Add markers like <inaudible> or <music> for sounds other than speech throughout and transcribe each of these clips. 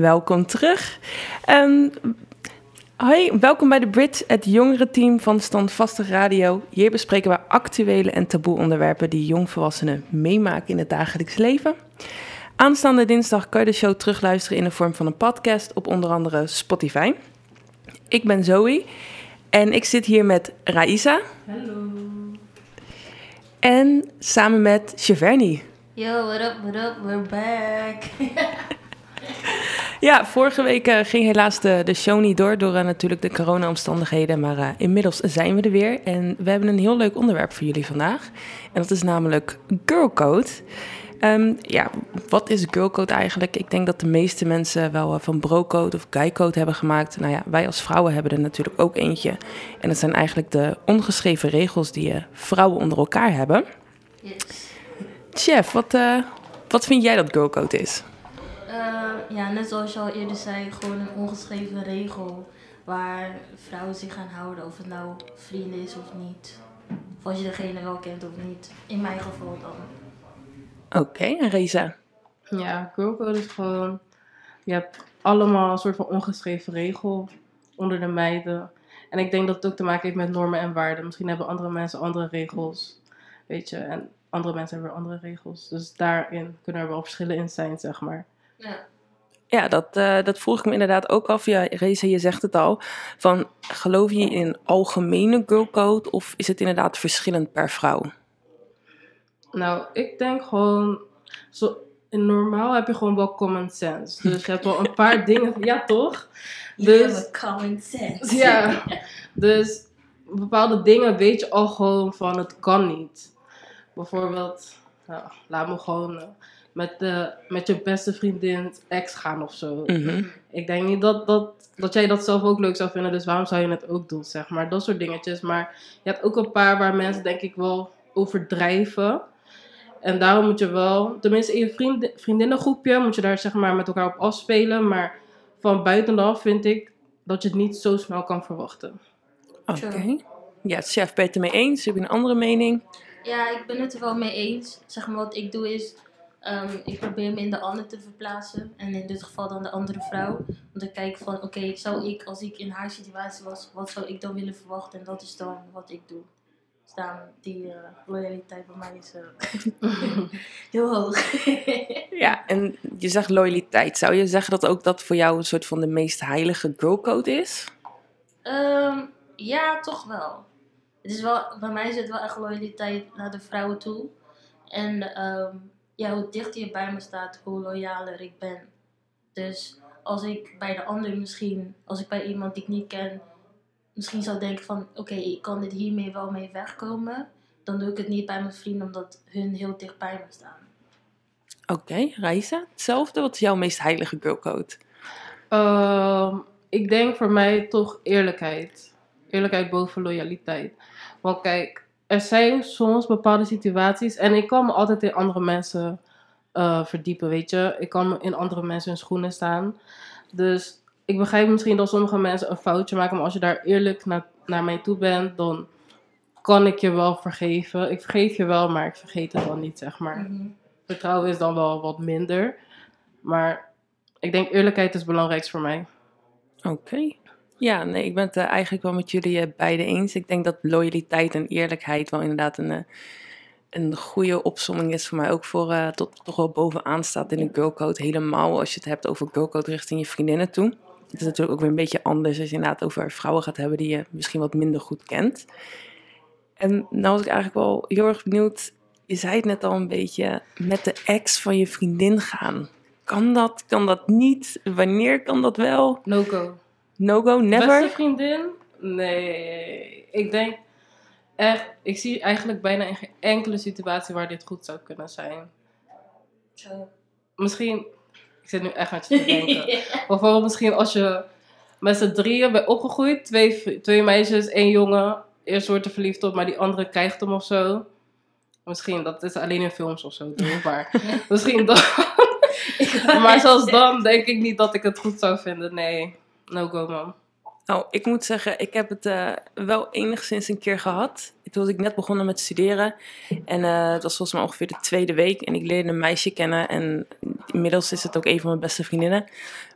welkom terug. Um, hoi, welkom bij de Brit, het jongere team van Standvastig Radio. Hier bespreken we actuele en taboe onderwerpen die jongvolwassenen meemaken in het dagelijks leven. Aanstaande dinsdag kan je de show terugluisteren in de vorm van een podcast op onder andere Spotify. Ik ben Zoe en ik zit hier met Raisa. Hallo. En samen met Cheverny. Yo, what up, what up, we're back. <laughs> <laughs> ja, vorige week uh, ging helaas de, de show niet door, door uh, natuurlijk de corona-omstandigheden. Maar uh, inmiddels zijn we er weer. En we hebben een heel leuk onderwerp voor jullie vandaag. En dat is namelijk girlcode. Um, ja, wat is girlcode eigenlijk? Ik denk dat de meeste mensen wel van brocode of guycode hebben gemaakt. Nou ja, wij als vrouwen hebben er natuurlijk ook eentje. En dat zijn eigenlijk de ongeschreven regels die vrouwen onder elkaar hebben. Yes. Chef, wat, wat vind jij dat girlcode is? Uh, ja, net zoals je al eerder zei, gewoon een ongeschreven regel waar vrouwen zich gaan houden, of het nou vrienden is of niet. Of als je degene wel kent of niet. In mijn geval dan. Oké, okay, en Reza? Ja, girlcode is gewoon... Je hebt allemaal een soort van ongeschreven regel onder de meiden. En ik denk dat het ook te maken heeft met normen en waarden. Misschien hebben andere mensen andere regels. Weet je, en andere mensen hebben weer andere regels. Dus daarin kunnen er wel verschillen in zijn, zeg maar. Ja. Ja, dat, uh, dat vroeg ik me inderdaad ook af. Ja, Reza, je zegt het al. Van, geloof je in algemene girlcode of is het inderdaad verschillend per vrouw? Nou, ik denk gewoon... Zo, in normaal heb je gewoon wel common sense. Dus je hebt wel een paar <laughs> dingen... Ja, toch? Dus, common sense. Ja, <laughs> dus bepaalde dingen weet je al gewoon van het kan niet bijvoorbeeld, nou, laat me gewoon uh, met, de, met je beste vriendin ex gaan of zo. Mhm. Ik denk niet dat, dat, dat jij dat zelf ook leuk zou vinden, dus waarom zou je het ook doen, zeg maar. Dat soort dingetjes. Maar je hebt ook een paar waar mensen denk ik wel overdrijven. En daarom moet je wel, tenminste in je vriend, vriendinnengroepje, moet je daar zeg maar met elkaar op afspelen. Maar van buitenaf vind ik dat je het niet zo snel kan verwachten. Oké. Ja, chef, ben je het ermee eens? Heb je een andere mening? Ja, ik ben het er wel mee eens. Zeg maar, wat ik doe is, um, ik probeer me in de ander te verplaatsen. En in dit geval dan de andere vrouw. Om te kijken van, oké, zou ik, als ik in haar situatie was, wat zou ik dan willen verwachten? En dat is dan wat ik doe. Dus daarom, die uh, loyaliteit bij mij is uh, <laughs> heel hoog. <laughs> ja, en je zegt loyaliteit. Zou je zeggen dat ook dat voor jou een soort van de meest heilige girlcode is? Um, ja, toch wel het is wel, bij mij het wel echt loyaliteit naar de vrouwen toe. En um, ja, hoe dichter je bij me staat, hoe loyaler ik ben. Dus als ik bij de ander misschien, als ik bij iemand die ik niet ken, misschien zou denken van oké, ik kan dit hiermee wel mee wegkomen. Dan doe ik het niet bij mijn vrienden omdat hun heel dicht bij me staan. Oké, okay, Raisa, hetzelfde. Wat is jouw meest heilige girlcode? Uh, ik denk voor mij toch eerlijkheid. Eerlijkheid boven loyaliteit. Want kijk, er zijn soms bepaalde situaties en ik kan me altijd in andere mensen uh, verdiepen, weet je. Ik kan me in andere mensen hun schoenen staan. Dus ik begrijp misschien dat sommige mensen een foutje maken, maar als je daar eerlijk naar, naar mij toe bent, dan kan ik je wel vergeven. Ik vergeef je wel, maar ik vergeet het dan niet, zeg maar. Mm Vertrouwen is dan wel wat minder. Maar ik denk eerlijkheid is het belangrijkst voor mij. Oké. Ja, nee, ik ben het uh, eigenlijk wel met jullie uh, beiden eens. Ik denk dat loyaliteit en eerlijkheid wel inderdaad een, uh, een goede opsomming is voor mij. Ook voor tot toch wel bovenaan staat in de girlcode. Helemaal als je het hebt over girlcode richting je vriendinnen toe. Het is natuurlijk ook weer een beetje anders als je inderdaad over vrouwen gaat hebben die je misschien wat minder goed kent. En nou was ik eigenlijk wel heel erg benieuwd. Je zei het net al een beetje, met de ex van je vriendin gaan. Kan dat, kan dat niet? Wanneer kan dat wel? No go. No-go, never? Beste vriendin? Nee. Ik denk echt, ik zie eigenlijk bijna in geen enkele situatie waar dit goed zou kunnen zijn. Zo. Misschien, ik zit nu echt aan je te denken. <laughs> Bijvoorbeeld misschien als je met z'n drieën bent opgegroeid, twee, twee meisjes, één jongen. Eerst wordt er verliefd op, maar die andere krijgt hem of zo. Misschien, dat is alleen in films of zo, <laughs> maar misschien dan. <laughs> maar zelfs dan denk ik niet dat ik het goed zou vinden, nee. No go, man. Nou, ik moet zeggen, ik heb het uh, wel enigszins een keer gehad. toen was ik net begonnen met studeren. En eh het was volgens mij ongeveer de tweede week. En ik leerde een meisje kennen. En inmiddels is het ook een van mijn beste vriendinnen.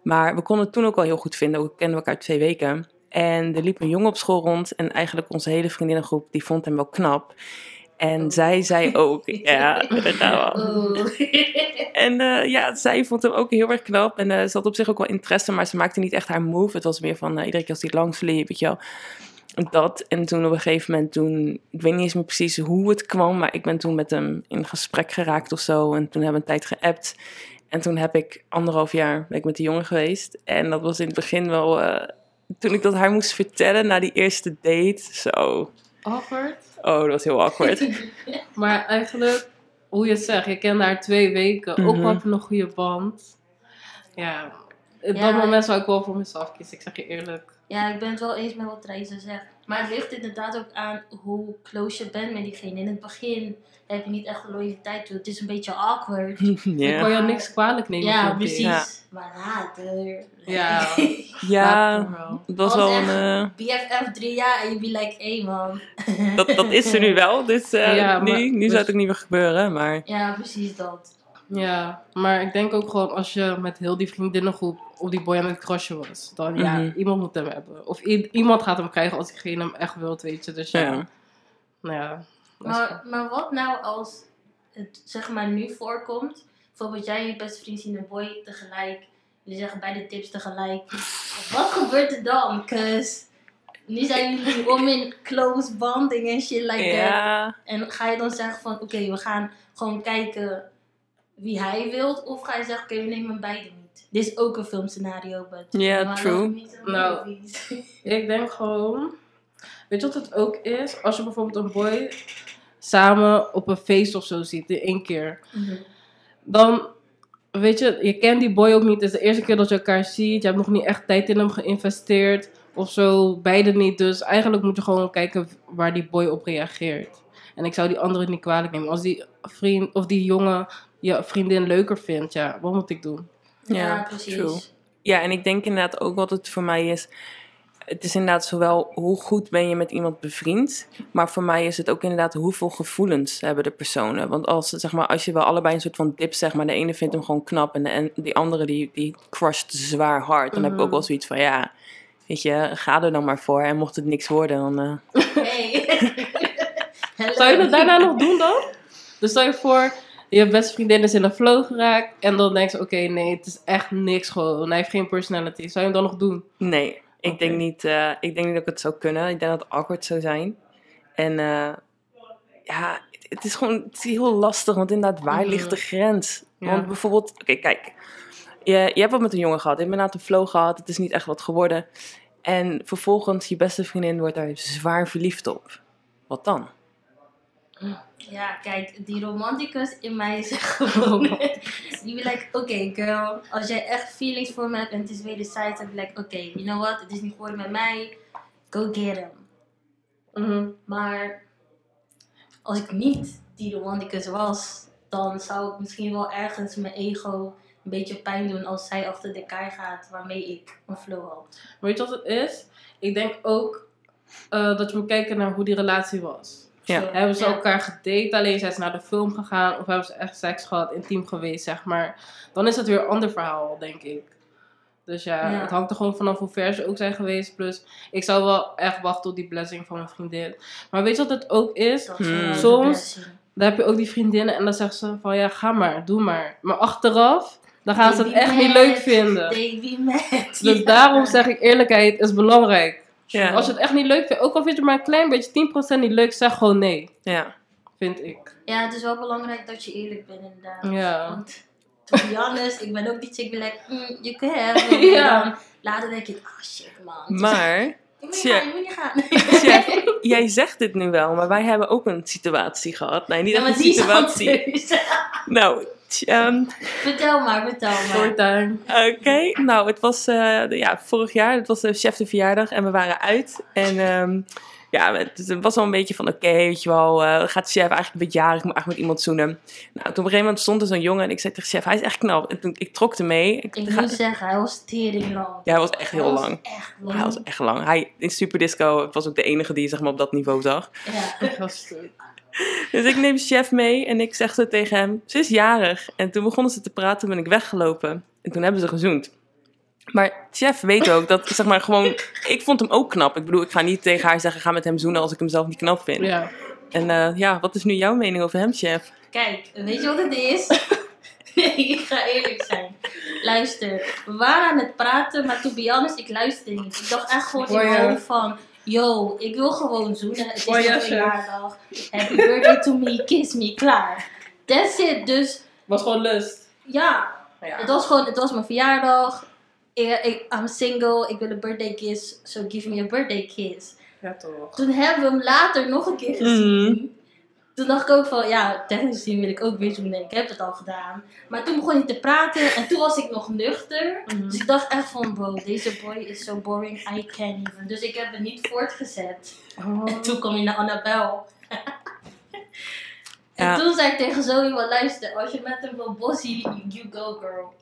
Maar we konden het toen ook al heel goed vinden. We kenden elkaar twee weken. En er liep een jongen op school rond. En eigenlijk onze hele vriendinnengroep, die vond hem wel knap. En zij zei ook, <laughs> ja, daar gaan we al. Oeh. En eh, ja, zij vond hem ook heel erg knap. En eh, ze had op zich ook wel interesse, maar ze maakte niet echt haar move. Het was meer van, eh, iedere keer als hij langs liep, weet je wel. Dat. En toen op een gegeven moment, toen, ik weet niet eens meer precies hoe het kwam, maar ik ben toen met hem in gesprek geraakt of zo. En toen hebben we een tijd geappt. En toen heb ik anderhalf jaar ben ik met die jongen geweest. En dat was in het begin wel, toen ik dat haar moest vertellen na die eerste date, zo. Awkward. Oh, dat was heel awkward. <laughs> Maar eigenlijk, hoe je het zegt, je kent haar twee weken. Ook Mhm. al heb je een goede band. Ja, op Ja. dat moment zou ik wel voor mezelf kiezen. Ik zeg je eerlijk. Ja, ik ben het wel eens met wat Theresa zegt. Maar het ligt inderdaad ook aan hoe close je bent met diegene. In het begin heb je niet echt loyaliteit toe. Het is een beetje awkward. <laughs> Ik kan je niks kwalijk nemen. Ja, precies. Ja. Maar later. Ja. <laughs> Ja, dat was wel een... eh, BFF drie jaar en je be like, hé man. <laughs> dat, dat is er nu wel, dus eh, Ja, nu, maar- nu dus- zou het ook niet meer gebeuren, maar... Ja, precies dat. Ja, maar ik denk ook gewoon als je met heel die vriendinnengroep op die boy aan het crushen was, dan ja, Mhm. iemand moet hem hebben. Of iemand gaat hem krijgen als diegene hem echt wilt, weet je. Dus ja, Ja. nou ja. Maar, maar wat nou als het zeg maar nu voorkomt? Bijvoorbeeld jij en je beste vriend zien een boy tegelijk. Jullie zeggen beide tips tegelijk. <laughs> Wat gebeurt er dan? Cause nu zijn jullie om in close bonding en shit like that. En ga je dan zeggen van oké, we gaan gewoon kijken wie hij wilt? Of ga je zeggen oké, we nemen beide niet? Dit is ook een filmscenario, but Ja, maar true. Nou. movies. <laughs> Ik denk gewoon, weet je wat het ook is? Als je bijvoorbeeld een boy samen op een feest of zo ziet, in één keer. Mhm. dan, weet je, je kent die boy ook niet. Het is de eerste keer dat je elkaar ziet. Je hebt nog niet echt tijd in hem geïnvesteerd. Of zo, beide niet. Dus eigenlijk moet je gewoon kijken waar die boy op reageert. En ik zou die andere niet kwalijk nemen. Als die vriend of die jongen je vriendin leuker vindt, ja, wat moet ik doen? Ja, Ja, precies. true. Ja, en ik denk inderdaad ook wat het voor mij is. Het is inderdaad zowel hoe goed ben je met iemand bevriend, maar voor mij is het ook inderdaad hoeveel gevoelens hebben de personen. Want als, zeg maar, als je wel allebei een soort van dip, zeg maar, de ene vindt hem gewoon knap en de en die andere die, die crusht zwaar hard, dan heb ik ook wel zoiets van ja, weet je, ga er dan maar voor. En mocht het niks worden, dan. eh, <laughs> Hey. Hello. <laughs> Zou je het daarna nog doen dan? Dus stel je voor, je beste vriendin is in een flow geraakt. En dan denk je, oké, nee, het is echt niks gewoon. Hij heeft geen personality. Zou je hem dan nog doen? Nee, ik, denk niet, eh, ik denk niet dat ik het zou kunnen. Ik denk dat het awkward zou zijn. En eh, ja, het, het is gewoon het is heel lastig, want inderdaad, waar Mhm. ligt de grens? Ja. Want bijvoorbeeld, oké, kijk. Je, je hebt wat met een jongen gehad, je hebt inderdaad een flow gehad, het is niet echt wat geworden. En vervolgens, je beste vriendin wordt daar zwaar verliefd op. Wat dan? Ja, kijk, die romanticus in mij zegt <laughs> gewoon. die be like, oké girl, als jij echt feelings voor me hebt en het is wederzijds, dan ben ik like, oké, you know what, het is niet geworden met mij, go get him. Mhm. Maar als ik niet die romanticus was, dan zou ik misschien wel ergens mijn ego een beetje pijn doen als zij achter de kaai gaat waarmee ik een flow had. Weet je wat het is? Ik denk ook eh, dat je moet kijken naar hoe die relatie was. Ja. Hebben ze ja. elkaar gedate, alleen zijn ze naar de film gegaan, of hebben ze echt seks gehad, intiem geweest, zeg maar. Dan is het weer een ander verhaal, denk ik. Dus ja, Ja. het hangt er gewoon vanaf hoe ver ze ook zijn geweest. Plus, ik zou wel echt wachten op die blessing van mijn vriendin. Maar weet je wat het ook is? Hmm. Soms-. Dan heb je ook die vriendinnen en dan zeggen ze van ja, ga maar, doe maar. Maar achteraf, dan gaan ze het echt niet leuk vinden. Be mad. Dus Ja. daarom zeg ik eerlijkheid is belangrijk. Ja. Als je het echt niet leuk vindt, ook al vind je maar een klein beetje 10% niet leuk, zeg gewoon nee, Ja, vind ik. Ja, het is wel belangrijk dat je eerlijk bent inderdaad. Ja. Want, to be honest, ik ben ook die chick die like, mm, you can <laughs> have it. Ja. En dan later denk ik, oh shit man. maar Je moet niet gaan, je moet niet gaan. Chef, jij zegt dit nu wel, maar wij hebben ook een situatie gehad. Nee, niet Ja, echt maar een situatie. anders. <laughs> Nou, ehm, vertel maar, vertel maar. Oké, nou, het was eh, ja, vorig jaar, het was de chef de verjaardag en we waren uit. En ehm, ja, het, was wel een beetje van, oké, weet je wel, eh, gaat chef eigenlijk een beetje jarig, ik moet eigenlijk met iemand zoenen. Nou, toen op een gegeven moment stond er zo'n jongen en ik zei tegen chef, hij is echt knap. En toen, ik trok hem mee. Ik, Ik ga- moet zeggen, hij was tering lang. ja, hij was echt heel was lang. Echt lang. Hij was echt lang. Hij, in Super Disco was ook de enige die je zeg maar, op dat niveau zag. Ja. <laughs> Gasten. Dus ik neem chef mee en ik zeg zo tegen hem, ze is jarig. En toen begonnen ze te praten, ben ik weggelopen. En toen hebben ze gezoend. Maar chef weet ook dat, zeg maar, gewoon... Ik vond hem ook knap. Ik bedoel, ik ga niet tegen haar zeggen, ga met hem zoenen als ik hem zelf niet knap vind. Ja. En eh, ja, wat is nu jouw mening over hem, chef? Kijk, weet je wat het is? <laughs> nee, ik ga eerlijk zijn. Luister, we waren aan het praten, maar to be honest, ik luisterde niet. Ik dacht echt gewoon in mijn van... Yo, ik wil gewoon zoenen. Het is mijn verjaardag. Happy birthday to me, kiss me, klaar. That's it. Dus Was gewoon lust. ja, Ja. het was gewoon, het was mijn verjaardag. Ik, ik, I'm single, ik wil een birthday kiss, so give me a birthday kiss. Ja, toch. Toen hebben we hem later nog een keer gezien. Toen dacht ik ook van, ja, technisch gezien wil ik ook weer zoenen. Ik heb het al gedaan. Maar toen begon hij te praten en toen was ik nog nuchter. Mhm. Dus ik dacht echt van, bro, deze boy is so boring, I can't even. Dus ik heb het niet voortgezet. Oh. En toen kwam je naar Annabel. en Ja. toen zei ik tegen zo iemand, luister, als je met hem wil bossy, you go girl.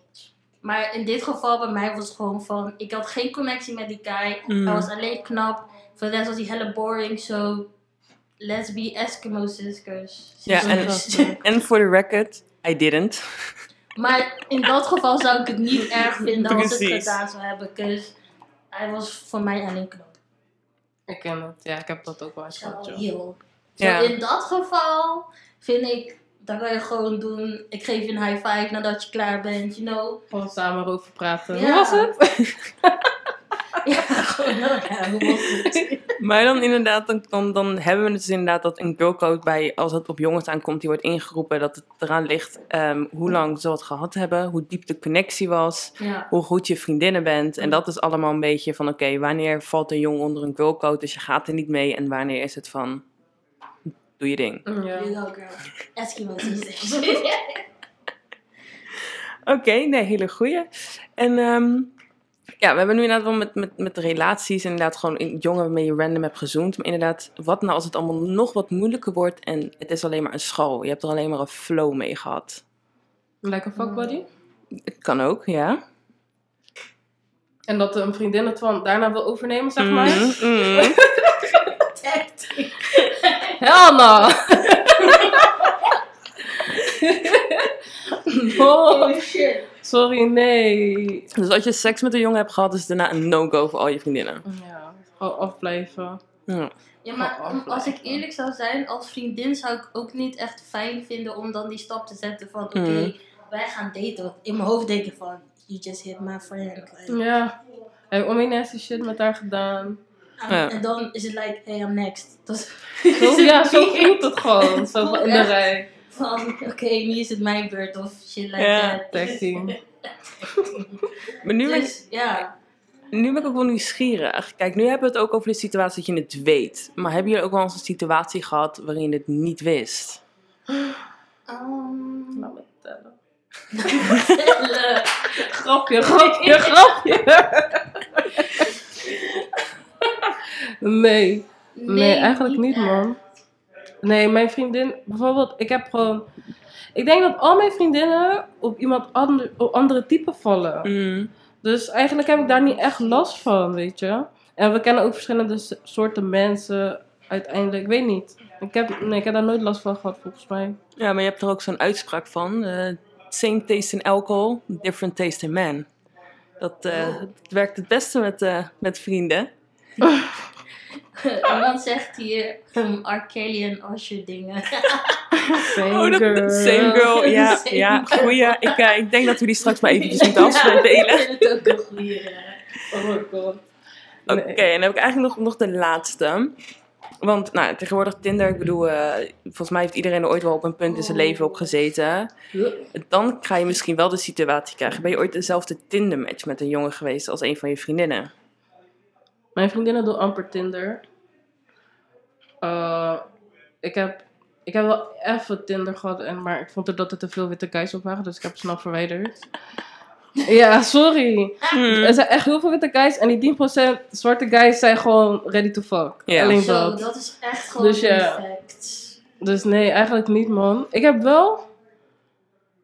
Maar in dit geval bij mij was het gewoon van, ik had geen connectie met die guy. Mm. Hij was alleen knap. Voor de rest was hij hella boring, so let's be Eskimo sisters. Ja, Zo en, for <laughs> the record, I didn't. Maar in dat geval zou ik het niet erg vinden als het Precies. gedaan zou hebben. Dus hij was voor mij alleen knap. Ik ken het. Ja, ik heb dat ook wel eens gehad, Zo joh. heel. Ja. Zo in dat geval vind ik, dat kan je gewoon doen. Ik geef je een high five nadat je klaar bent, you know. Gewoon samen erover praten. Ja. Hoe was het? <laughs> Ja, gewoon, ja, hoe was het? <laughs> Maar dan inderdaad, dan, dan, dan hebben we het dus inderdaad dat een girlcode bij, als het op jongens aankomt, die wordt ingeroepen, dat het eraan ligt ehm, hoe lang ze het gehad hebben, hoe diep de connectie was, Ja. hoe goed je vriendinnen bent. En dat is allemaal een beetje van, oké, wanneer valt een jongen onder een girlcode, dus je gaat er niet mee. En wanneer is het van, doe je ding. Ja. You go, girl. Eskimo sisters. Oké, nee, hele goeie. En ehm, ja, we hebben nu inderdaad wel met, met, met relaties inderdaad gewoon in jongen waarmee je random hebt gezoend. Maar inderdaad, wat nou als het allemaal nog wat moeilijker wordt en het is alleen maar een school. Je hebt er alleen maar een flow mee gehad. Lekker fuck buddy. Het kan ook, ja. En dat een vriendin het van daarna wil overnemen, zeg maar. Mhm. <laughs> Hell no! no. Oh shit. Sorry, nee. Dus als je seks met een jongen hebt gehad, is het daarna een no-go voor al je vriendinnen. Ja, gewoon afblijven. Ja. Ja, maar om- als ik eerlijk zou zijn, als vriendin zou ik ook niet echt fijn vinden om dan die stap te zetten van oké, Mhm. wij gaan daten. Want in mijn hoofd denk ik van, you just hit my friend. Like, Ja. Hij heeft onweer nasty shit met haar gedaan. Ja. En dan is het like, hey, I'm next. Dat Zo, <laughs> ja, zo voelt het gewoon. Zo in de rij. van, oké, nu is het mijn beurt of shit like Ja, that. Tag <laughs> team. Maar nu ben, ik, Dus ja, nu ben ik ook wel nieuwsgierig. Kijk, nu hebben we het ook over de situatie dat je het weet. Maar hebben jullie ook wel eens een situatie gehad waarin je het niet wist? um, vertellen. vertellen. Grapje, grapje, grapje. <laughs> nee. Nee, eigenlijk niet, man. Nee, mijn vriendin, bijvoorbeeld, ik heb gewoon. Ik denk dat al mijn vriendinnen op iemand ander, op andere type vallen. Mm. Dus eigenlijk heb ik daar niet echt last van, weet je. En we kennen ook verschillende soorten mensen uiteindelijk. Ik weet niet. Ik heb, nee, ik heb daar nooit last van gehad, volgens mij. Ja, maar je hebt er ook zo'n uitspraak van. eh, same taste in alcohol, different taste in man. Dat eh, het werkt het beste met, eh, met vrienden. <laughs> Iemand zegt hier, um. Kelly en Usher dingen. Same Oh, dat, girl. same girl. Ja, Same ja girl. goeie. Ik, eh, ik denk dat we die straks maar eventjes moeten afspelen. Ik <laughs> vind het ook een goeie. eh. Oh my god. Oké, Nee. en dan heb ik eigenlijk nog, nog de laatste. Want nou, tegenwoordig Tinder, ik bedoel, eh, volgens mij heeft iedereen er ooit wel op een punt in zijn leven op gezeten. Dan ga je misschien wel de situatie krijgen. Ben je ooit dezelfde Tinder-match met een jongen geweest als een van je vriendinnen? Mijn vriendinnen doen amper Tinder. Eh, ik, heb, ik heb wel even Tinder gehad, en, maar ik vond er dat er te veel witte guys op waren, dus ik heb het snel verwijderd. <laughs> Ja, sorry. Mm. Er zijn echt heel veel witte guys en die 10% zwarte guys zijn gewoon ready to fuck. Ja. Alleen Zo, dat. dat is echt gewoon Dus ja. perfect. Dus nee, eigenlijk niet man. Ik heb wel...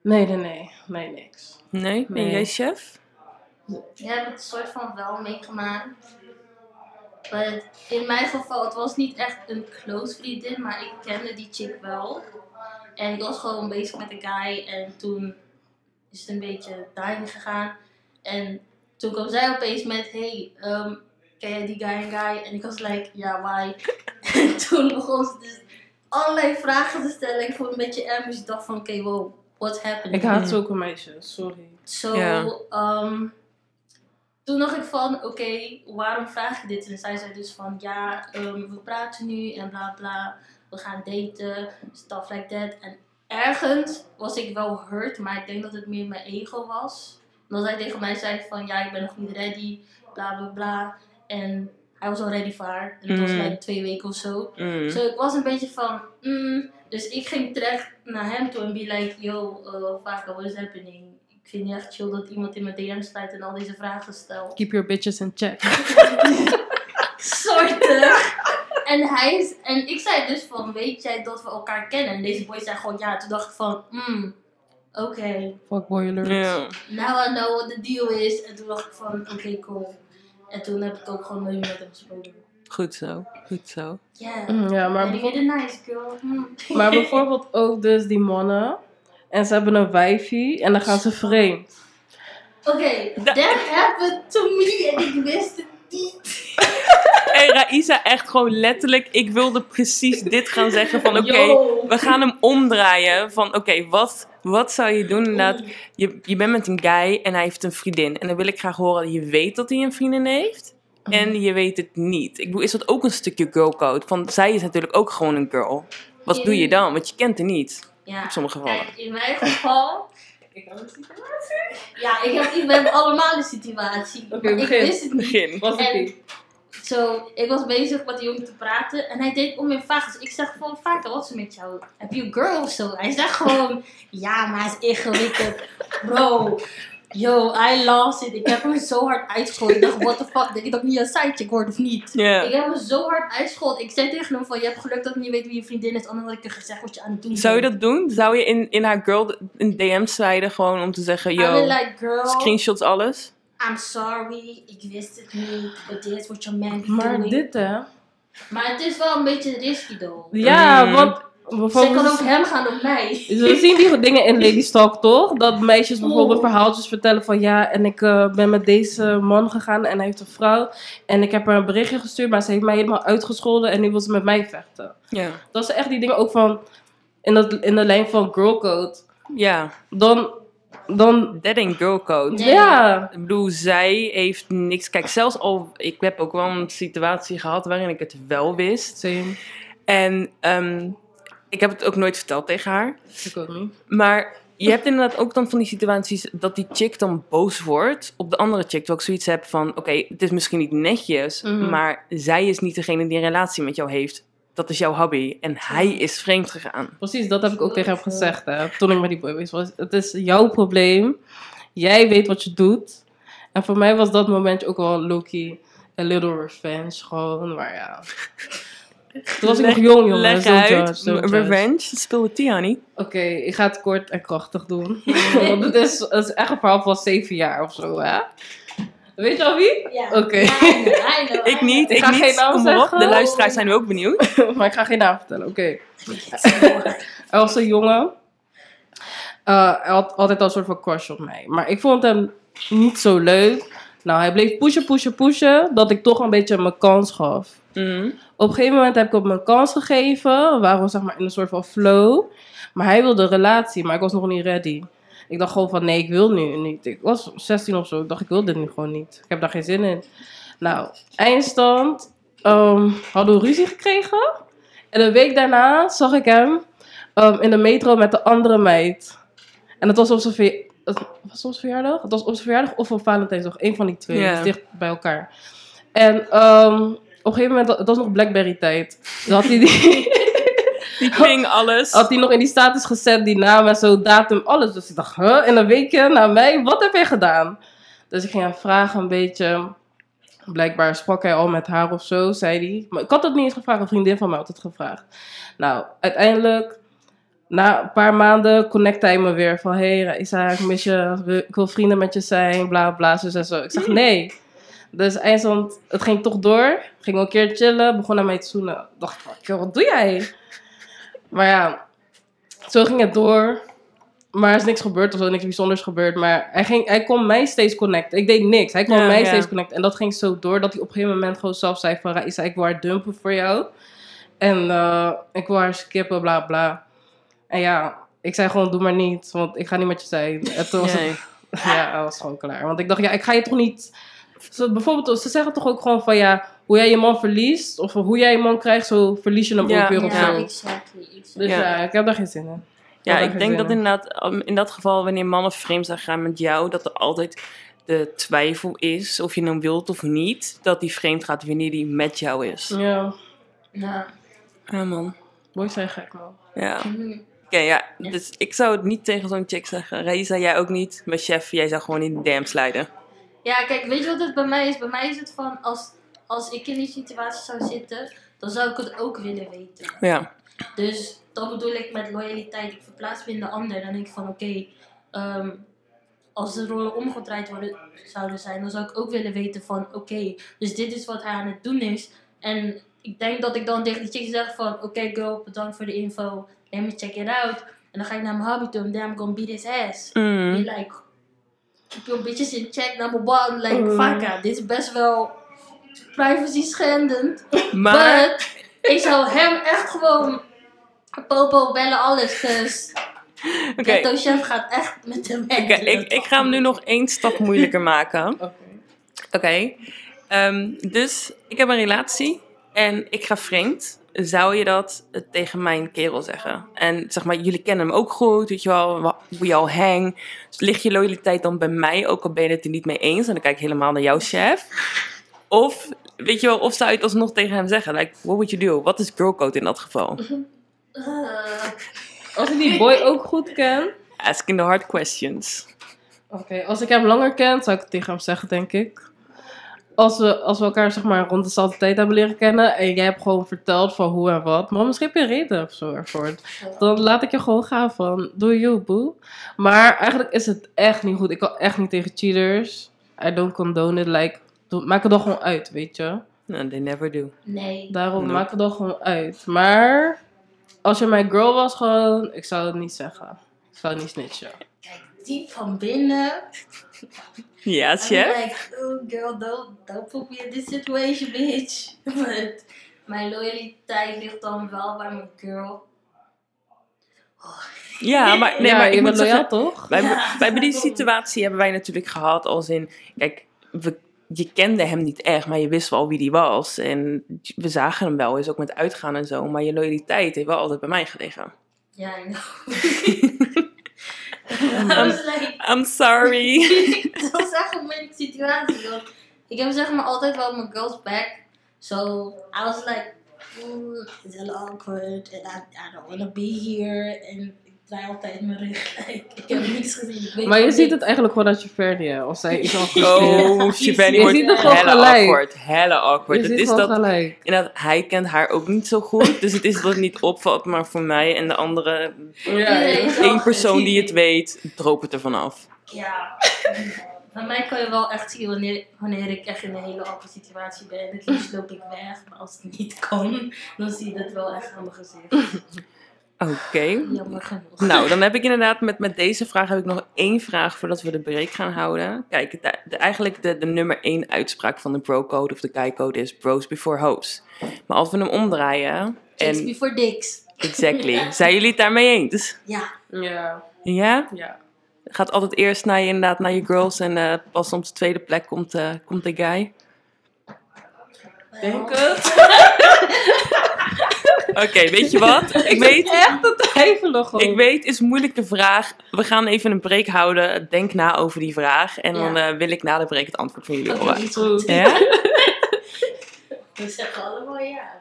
Nee, nee, nee. Nee, niks. Nee, ben Nee. jij chef? Ik heb het soort van wel meegemaakt. Maar in mijn geval, het was niet echt een close vriendin, maar ik kende die chick wel. En ik was gewoon bezig met een guy en toen is het een beetje daarin gegaan. En toen kwam zij opeens met, hey, ehm, ken jij die guy en guy? En ik was like, ja, why? <laughs> en toen begon ze dus allerlei vragen te stellen. Ik vond het een beetje erg, dus ik dacht van, oké, wow, what's happening? Ik haat zulke meisjes, sorry. Zo, Ja. ehm, toen dacht ik van, oké, waarom vraag je dit? En zij zei dus van, ja, ehm, we praten nu en bla bla, we gaan daten, stuff like that. En ergens was ik wel hurt, maar ik denk dat het meer mijn ego was. Omdat hij tegen mij zei van, ja, ik ben nog niet ready, bla bla bla. En hij was al ready voor haar. En het was Mm. like twee weken of zo. Mm. Dus ik was een beetje van, mm, dus ik ging terecht naar hem toe en be like, yo, uh, Vaka, what is happening? Ik vind het niet echt chill dat iemand in mijn DM sluit en al deze vragen stelt. Keep your bitches in check. <laughs> Soortig. En hij is, en ik zei dus van, weet jij dat we elkaar kennen? En deze boy zei gewoon ja. Toen dacht ik van, mm, oké, Fuckboy alert. Ja. now I know what the deal is. En toen dacht ik van, oké, cool. En toen heb ik ook gewoon nooit met hem gesproken. Goed zo, goed zo. Yeah. Mm, Ja, maar, het nice, girl. Mm. maar <laughs> bijvoorbeeld ook dus die mannen. En ze hebben een wijfie en dan gaan ze vreemd. Oké, that happened to me en ik wist het niet. <laughs> En Raisa echt gewoon letterlijk, ik wilde precies dit gaan zeggen van oké, we gaan hem omdraaien van oké, wat, wat zou je doen inderdaad? Je, je bent met een guy en hij heeft een vriendin. En dan wil ik graag horen dat je weet dat hij een vriendin heeft. En je weet het niet. Ik bedoel, is dat ook een stukje girlcode? Van zij is natuurlijk ook gewoon een girl. Wat doe je dan? Want je kent haar niet. Ja, In sommige gevallen. Kijk, in mijn geval. <laughs> Ik heb een situatie. Ja, ik heb, ben allemaal een situatie. Oké, maar ik begin. wist het niet. Begin. Was het En- niet? Zo, ik was bezig met die jongen te praten en hij deed om in vragen. Dus ik zeg van, vaker, wat is er met jou? Heb je een girl of zo? Hij zegt gewoon, ja, maar hij is ingewikkeld. <laughs> Bro, yo, I lost it. Ik heb hem zo hard uitgegooid. Ik dacht, what the fuck, denk je dat ik niet een sidechick word of niet? Ja. Ik heb hem zo hard uitgescholden. Ik zei tegen hem van, je hebt geluk dat ik niet weet wie je vriendin is. Anders had ik je gezegd wat je aan het doen Zou je dat doen? Zou je in, in haar girl een DM slijden gewoon om te zeggen, yo, like, girl, screenshots alles? I'm sorry. Ik wist het niet. But this is what your man Maar doing. dit hè. Maar het is wel een beetje risky though. Ja, Mm. want Ze kan bijvoorbeeld... ook hem gaan op mij. We zien die dingen in Lady <laughs> Stalk toch? Dat meisjes bijvoorbeeld Oeh. verhaaltjes vertellen van ja, en ik eh, ben met deze man gegaan en hij heeft een vrouw. En ik heb haar een berichtje gestuurd, maar ze heeft mij helemaal uitgescholden en nu wil ze met mij vechten. Ja. Dat zijn echt die dingen ook van in, dat, in de lijn van girlcode. Ja, Dan, dan that ain't girl code. Ja. Ik bedoel, zij heeft niks. Kijk, zelfs al. Ik heb ook wel een situatie gehad waarin ik het wel wist. Same. En ehm, ik heb het ook nooit verteld tegen haar. Ik ook niet. Maar je hebt inderdaad ook dan van die situaties dat die chick dan boos wordt op de andere chick. Terwijl ik zoiets heb van: oké, het is misschien niet netjes, Mhm. maar zij is niet degene die een relatie met jou heeft. Dat is jouw hobby. En hij is vreemd gegaan. Precies, dat heb ik ook tegen hem gezegd hè, toen ik met die boy was. Het is jouw probleem. Jij weet wat je doet. En voor mij was dat momentje ook wel Loki. A little revenge, gewoon, maar ja. Toen was ik nog jong, jongen. Leg uit. Revenge. Speel de Tiani. Oké, ik ga het kort en krachtig doen. Want het is, het is echt een verhaal van zeven jaar of zo, hè? Weet je al wie? Ja. Oké. <laughs> Ik niet, Ik ik ga niet. geen naam Kom op. zeggen. De luisteraars zijn nu ook benieuwd. <laughs> maar ik ga geen naam vertellen, oké. <laughs> Hij was een jongen. Eh, hij had altijd al een soort van crush op mij. Maar ik vond hem niet zo leuk. Nou, hij bleef pushen, pushen, pushen. Dat ik toch een beetje mijn kans gaf. Mhm. Op een gegeven moment heb ik op mijn kans gegeven. We waren zeg maar in een soort van flow. Maar hij wilde een relatie, maar ik was nog niet ready. Ik dacht gewoon van nee, ik wil nu niet. Ik was 16 of zo. Ik dacht, ik wil dit nu gewoon niet. Ik heb daar geen zin in. Nou, eindstand. ehm, hadden we ruzie gekregen. En een week daarna zag ik hem ehm, in de metro met de andere meid. En het was op zijn, het was op zijn verjaardag. Het was op zijn verjaardag of op Valentijnsdag. Een van die twee. Dus dicht bij elkaar. En ehm, op een gegeven moment, het was nog Blackberry tijd. Dan had hij die, <laughs> Die ping alles. Had hij nog in die status gezet, die naam en zo, datum, alles. Dus ik dacht, huh? In een weekje naar mij, wat heb jij gedaan? Dus ik ging hem vragen een beetje. Blijkbaar sprak hij al met haar of zo, zei hij. Maar ik had het niet eens gevraagd, een vriendin van mij had het gevraagd. Nou, uiteindelijk, na een paar maanden, connecte hij me weer van... Hé, hey, Isa, ik mis je, ik wil vrienden met je zijn, bla bla, zo en zo. Ik zeg, nee. Dus eindstand, het ging toch door. Ging een keer chillen, begon hij mij te zoenen. Ik dacht, fuck, wat doe jij? Maar ja, zo ging het door. Maar er is niks gebeurd of zo, niks bijzonders gebeurd. Maar hij, ging, hij kon mij steeds connecten. Ik deed niks. Hij kon Ja, mij ja. steeds connecten. En dat ging zo door dat hij op een gegeven moment gewoon zelf zei van... Raisa, ik wil haar dumpen voor jou. En eh, ik wil haar skippen, bla bla. En ja, ik zei gewoon, doe maar niet. Want ik ga niet met je zijn. En toen was Nee. het, <laughs> ja, dat was gewoon klaar. Want ik dacht, ja, ik ga je toch niet... Zo, bijvoorbeeld, ze zeggen toch ook gewoon van ja, hoe jij je man verliest, of hoe jij je man krijgt, zo verlies je hem Ja. ook weer of Ja, zo. exactly. exactly. Dus Ja. ja. ik heb daar geen zin in. Ja, ik denk dat in. inderdaad, um, in dat geval, wanneer mannen vreemd zijn gaan met jou, dat er altijd de twijfel is, of je nou wilt of niet, dat die vreemd gaat wanneer die met jou is. Ja, Ja. Ja, man. boys zijn gek man. Ja. Mhm. Oké, ja. Dus ik zou het niet tegen zo'n chick zeggen. Raisa, jij ook niet. Maar chef, jij zou gewoon in de dam slijden. Ja, kijk, weet je wat het bij mij is? Bij mij is het van, als, als ik in die situatie zou zitten, dan zou ik het ook willen weten. Ja. Dus dat bedoel ik met loyaliteit. Ik verplaats me in de ander. Dan denk ik van, oké, ehm, als de rollen omgedraaid worden, zouden zijn, dan zou ik ook willen weten van, oké, dus dit is wat hij aan het doen is. En ik denk dat ik dan tegen die chick zeg van, oké girl, bedankt voor de info. Let me check it out. En dan ga ik naar mijn hobby toe en then I'm gonna beat his ass. Mm. Be like, keep your bitches in check, number one. Like, Mm. dit is best wel privacy schendend. <laughs> Maar, But, ik zou hem echt gewoon popo bellen, alles. Dus oké. Ghetto Chef gaat echt met hem Oké, ik, ik ga hem nu nog één stap moeilijker <laughs> maken. Oké. Oké. Ehm, dus ik heb een relatie en ik ga vreemd. Zou je dat tegen mijn kerel zeggen? En zeg maar, jullie kennen hem ook goed, weet je wel, we all hang. Dus ligt je loyaliteit dan bij mij, ook al ben je het er niet mee eens? En dan kijk ik helemaal naar jouw chef. Of, weet je wel, of zou je het alsnog tegen hem zeggen? Like, what would you do? Wat is girlcode in dat geval? Eh, Als ik die boy ook goed ken, Asking the hard questions. oké, als ik hem langer ken, zou ik het tegen hem zeggen, denk ik. Als we, als we elkaar zeg maar rond dezelfde tijd hebben leren kennen en jij hebt gewoon verteld van hoe en wat, maar misschien heb je een reden of zo ervoor. Dan laat ik je gewoon gaan van, doe you boo. Maar eigenlijk is het echt niet goed. Ik kan echt niet tegen cheaters. I don't condone it. Like, maak het dan gewoon uit, weet je. No, they never do. nee. Daarom maak het dan gewoon uit. Maar als je mijn girl was, gewoon, ik zou het niet zeggen. Ik zou niet snitchen. Diep van binnen. Ja, I'm chef? like, oh girl, don't, don't put me in this situation, bitch. <laughs> But mijn loyaliteit ligt dan wel bij mijn girl. Ja, maar, nee, ja, maar je ik moet bent loyaal, zeggen... toch? Wij, Ja, wij hebben die situatie hebben wij natuurlijk gehad als in... Kijk, we, je kende hem niet echt, maar je wist wel wie die was. En we zagen hem wel eens, ook met uitgaan en zo. Maar je loyaliteit heeft wel altijd bij mij gelegen. Ja, I know. <laughs> <laughs> I was like, I'm sorry. dat was echt een moeilijke situatie. Want ik heb zeg maar altijd wel mijn girls back. So I was like, mm, it's a little awkward. And I, I don't want to be here. En draai altijd mijn rug. <laughs> Ik heb niks gezien. Maar je ziet het eigenlijk gewoon als je verder als zij iets al gezien Oh, Shivani Je wordt ziet het gewoon hella gelijk. awkward. Hella awkward. Je Het is dat, gelijk. inderdaad, hij kent haar ook niet zo goed. Dus het is dat het niet opvalt, maar voor mij en de andere... Ja, één persoon die het weet, droop het ervan af. Ja. Bij mij kan je wel echt zien wanneer, wanneer ik echt in een hele awkward situatie ben. Het liefst loop ik weg. Maar als het niet <laughs> kan, dan zie je dat wel echt aan mijn gezicht. Oké. Jammer genoeg. Nou, dan heb ik inderdaad met, met deze vraag heb ik nog één vraag voordat we de break gaan houden. Kijk, de, de- eigenlijk de, de nummer één uitspraak van de bro-code of de guy-code is bros before hoes. Maar als we hem omdraaien, Chicks en before dicks. exactly, <laughs> zijn jullie het daarmee eens? Ja. Ja, Ja? ja. Gaat altijd eerst naar je, inderdaad, naar je girls en eh, pas op de tweede plek komt, eh, komt de guy. Denk het. <laughs> <laughs> <laughs> Oké, weet je wat? Ik, weet echt dat. Ik weet, is moeilijk vraag. We gaan even een break houden. Denk na over die vraag. En dan eh, wil ik na de break het antwoord van jullie horen. Dat goed. Ja? We zeggen allemaal ja.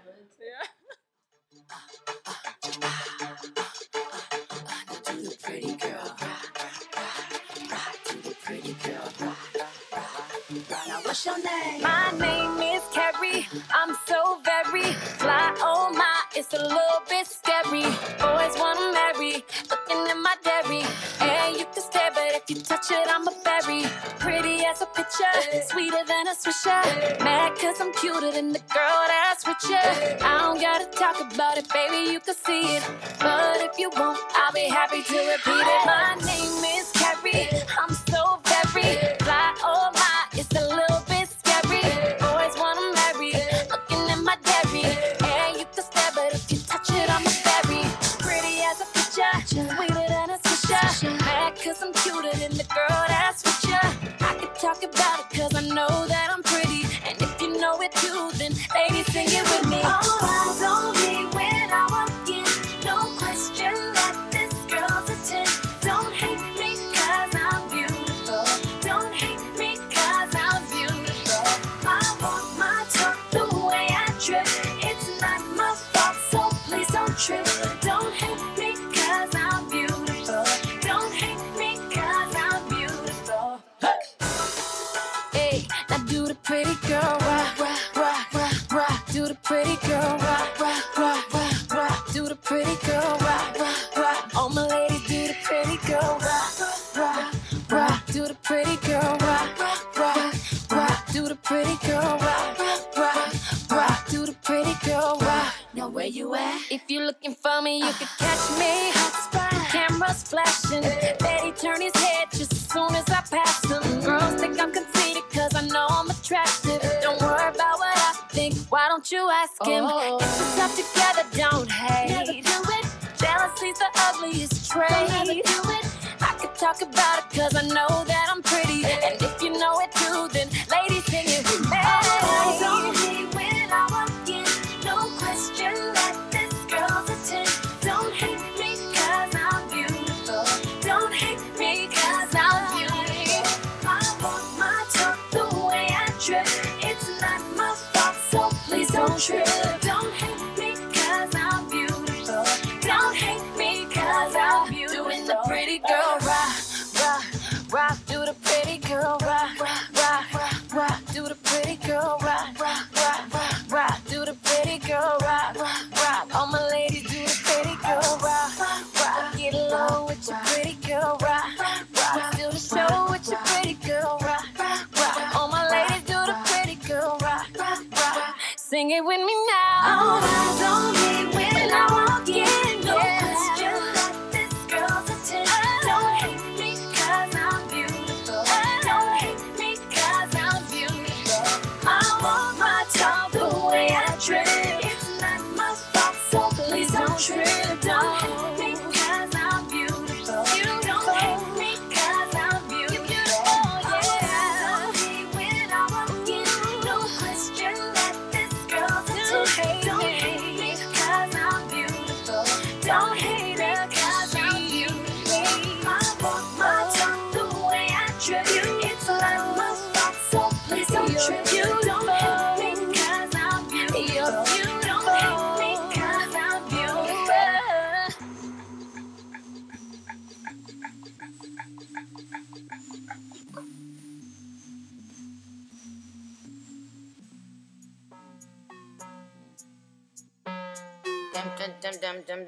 Name? My name is Carrie. I'm so very fly. Oh my. It's a little bit scary. Always wanna marry, looking in my dairy. And you can stare, but if you touch it, I'm a berry. Pretty as a picture, sweeter than a swisher. Mad cause I'm cuter than the girl that's you. I don't gotta talk about it, baby, you can see it. But if you won't, I'll be happy to repeat it. My name is Carrie. I'm so very girl rock, rock, rock, rock, rock. Do the pretty girl rock, rock, rock, rock, rock. Do the pretty girl rock, rock, rock. All my ladies do the pretty girl rock, rock, rock. Do the pretty girl rock, rock, rock, rock. Do the pretty girl rock, rock, rock, rock. Do the pretty girl rock. Now where you at? If you're looking for me, you can catch me. Cameras flashing. Betty turn his head just as soon as I pass don't you ask him? Oh. If it's not together, don't hate. Never do it. Jealousy's the ugliest trait. Don't ever do it. I could talk about it cause I know true. Sing it with me now.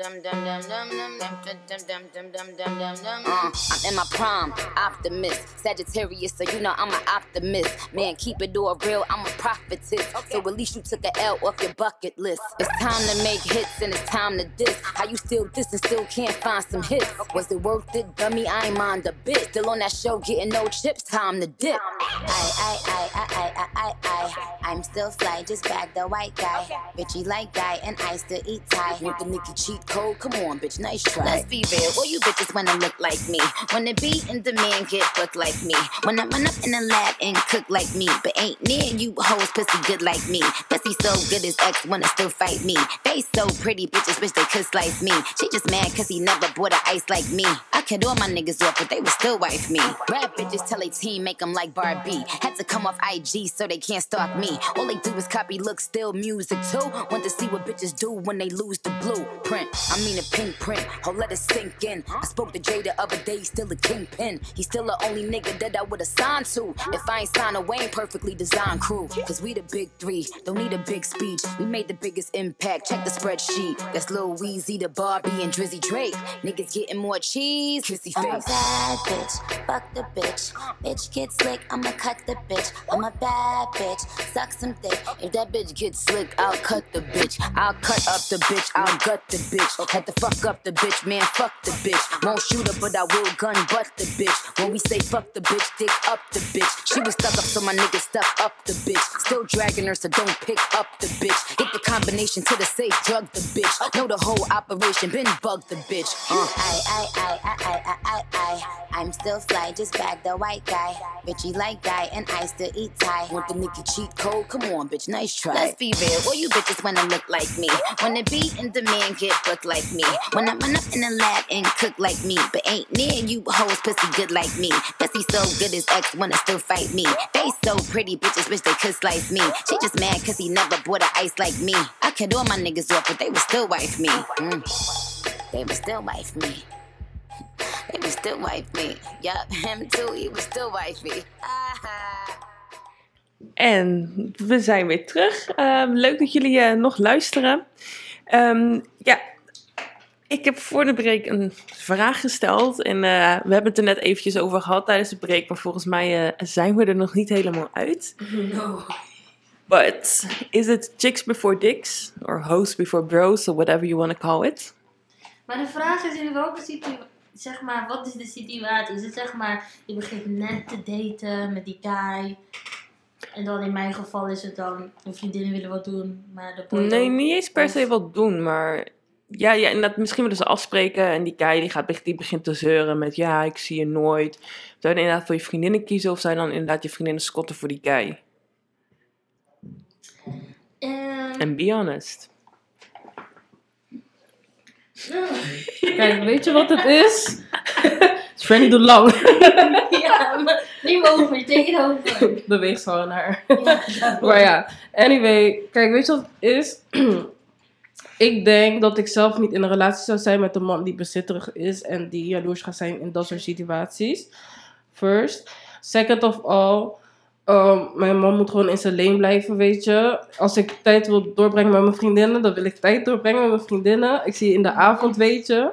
I'm in my prime, optimist, Sagittarius, so you know I'm an optimist. Man, keep it all real, I'm a prophetess. So at least you took a L off your bucket list. It's time to make hits and it's time to diss. How you still diss and still can't find some hits? Was it worth it, dummy? I ain't mind a bit. Still on that show, getting no chips, time to dip. I, I, I, I, I, I, I, I. I'm still fly, just bag the white guy. Richie like guy, and I still eat Thai. Want the Nicki cheat code? Come on, bitch, nice try. Let's be real, all you bitches wanna look like me. Wanna be in demand, get booked like me. Wanna run up in the lab and cook like me. But ain't near you hoes pussy good like me. Pussy so good his ex wanna still fight me. They so pretty, bitches wish they could slice me. She just mad cause he never bought a ice like me. I cut all my niggas off, but they would still wife me. Rap bitches tell a team, make them like Barbie. Had to come off IG so they can't stalk me. All they do is copy look, still music too. Want to see what bitches do when they lose the blueprint. I mean a pink print, oh let it sink in. I spoke to Jay the other day, he's still a kingpin. He's still the only nigga that I would've signed to. If I ain't signed a Wayne perfectly designed crew. Cause we the big three, don't need a big speech. We made the biggest impact, check the spreadsheet. That's Lil Weezy, the Barbie, and Drizzy Drake. Niggas getting more cheese, kissy face. I'm a face. bad bitch, fuck the bitch. Bitch get slick, I'ma cut the bitch. I'm a bad bitch, suck some dick. If that bitch gets slick, I'll cut the bitch. I'll cut up the bitch, I'll gut the bitch. Had to fuck up the bitch, man, fuck the bitch. Won't shoot her, but I will gun butt the bitch. When we say fuck the bitch, dick up the bitch. She was stuck up, so my nigga stuck up the bitch. Still dragging her, so don't pick up the bitch. Get the combination to the safe, drug the bitch. Know the whole operation, been bug the bitch. Uh. I, I, I, I, I, I, I, I. I'm still fly, just bag the white guy. Bitchy like guy, and I still eat Thai. Want the nigga cheat code? Come on, bitch, nice try. Let's be real, all you bitches wanna look like me. Wanna be in demand, get booked like me. Wanna run up in the lab and cook like me. But ain't near you hoes pussy good like me. Pussy so good his ex wanna still fight me. Face so pretty, bitches wish they could slice me. She just mad cause he never bought a ice like me. I cut all my niggas off, but they would still wife me. Mm. They would still wife me. They would still wife me. Yup, <laughs> him too, he would still wife me. Ah. <laughs> En we zijn weer terug. Ehm, leuk dat jullie eh, nog luisteren. Ehm, ja, ik heb voor de break een vraag gesteld. En eh, we hebben het er net eventjes over gehad tijdens de break. Maar volgens mij eh, zijn we er nog niet helemaal uit. No. But is it chicks before dicks? Or hoes before bros? Or whatever you want to call it. Maar de vraag is in welke situatie, zeg maar, wat is de situatie? Is het zeg maar, je begint net te daten met die guy. En dan in mijn geval is het dan, de vriendinnen willen wat doen, maar de boy Nee, niet eens per Of- se wat doen, maar... Ja, ja inderdaad, misschien willen ze afspreken en die guy die, gaat, die begint te zeuren met... Ja, ik zie je nooit. Zou je dan inderdaad voor je vriendinnen kiezen of zou je dan inderdaad je vriendinnen scotten voor die guy? Ehm, En be honest. <laughs> Kijk, weet je wat het is? <laughs> Franny doet lang. <laughs> ja, maar neem over, je take it over. Beweegt zo naar. Ja. Maar ja, anyway, kijk, weet je wat het is? <clears throat> ik denk dat ik zelf niet in een relatie zou zijn met een man die bezitterig is en die jaloers gaat zijn in dat soort situaties. First. Second of all, um, mijn man moet gewoon in zijn leen blijven, weet je. Als ik tijd wil doorbrengen met mijn vriendinnen, dan wil ik tijd doorbrengen met mijn vriendinnen. Ik zie je in de avond, weet je.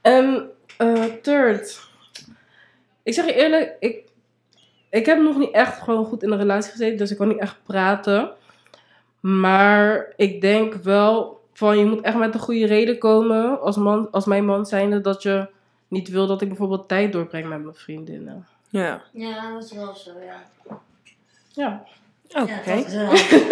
En eh, third, ik zeg je eerlijk, ik, ik heb nog niet echt gewoon goed in een relatie gezeten, dus ik kan niet echt praten. Maar ik denk wel van je moet echt met een goede reden komen als, man, als mijn man zijnde dat je niet wil dat ik bijvoorbeeld tijd doorbreng met mijn vriendinnen. Ja, Ja, dat is wel zo, ja. Ja. oké. Ja, dat is wel-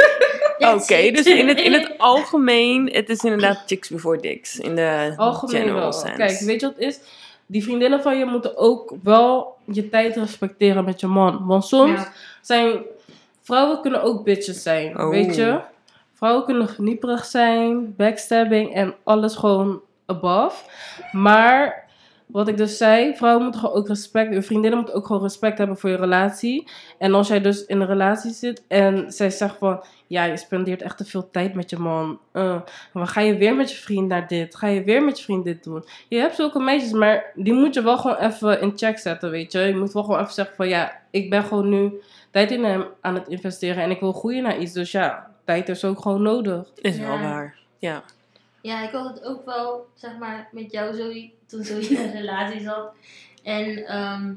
<laughs> Oké, dus in het, in het <laughs> algemeen, het is inderdaad chicks before dicks. In de Algemeen general wel. sense. Kijk, weet je wat het is? Die vriendinnen van je moeten ook wel je tijd respecteren met je man. Want soms Ja. zijn vrouwen kunnen ook bitches zijn, Oh. weet je? Vrouwen kunnen genieperig zijn, backstabbing en alles gewoon above. Maar wat ik dus zei, vrouwen moeten gewoon ook respect, je vriendinnen moeten ook gewoon respect hebben voor je relatie. En als jij dus in een relatie zit en zij zegt van, ja, je spendeert echt te veel tijd met je man. Uh, ga je weer met je vriend naar dit? Ga je weer met je vriend dit doen? Je hebt zulke meisjes, maar die moet je wel gewoon even in check zetten, weet je. Je moet wel gewoon even zeggen van, ja, ik ben gewoon nu tijd in hem aan het investeren en ik wil groeien naar iets. Dus ja, tijd is ook gewoon nodig. Is wel waar. Ja. Ja, ik had het ook wel, zeg maar, met jou zo, toen zo in een relatie zat. En ehm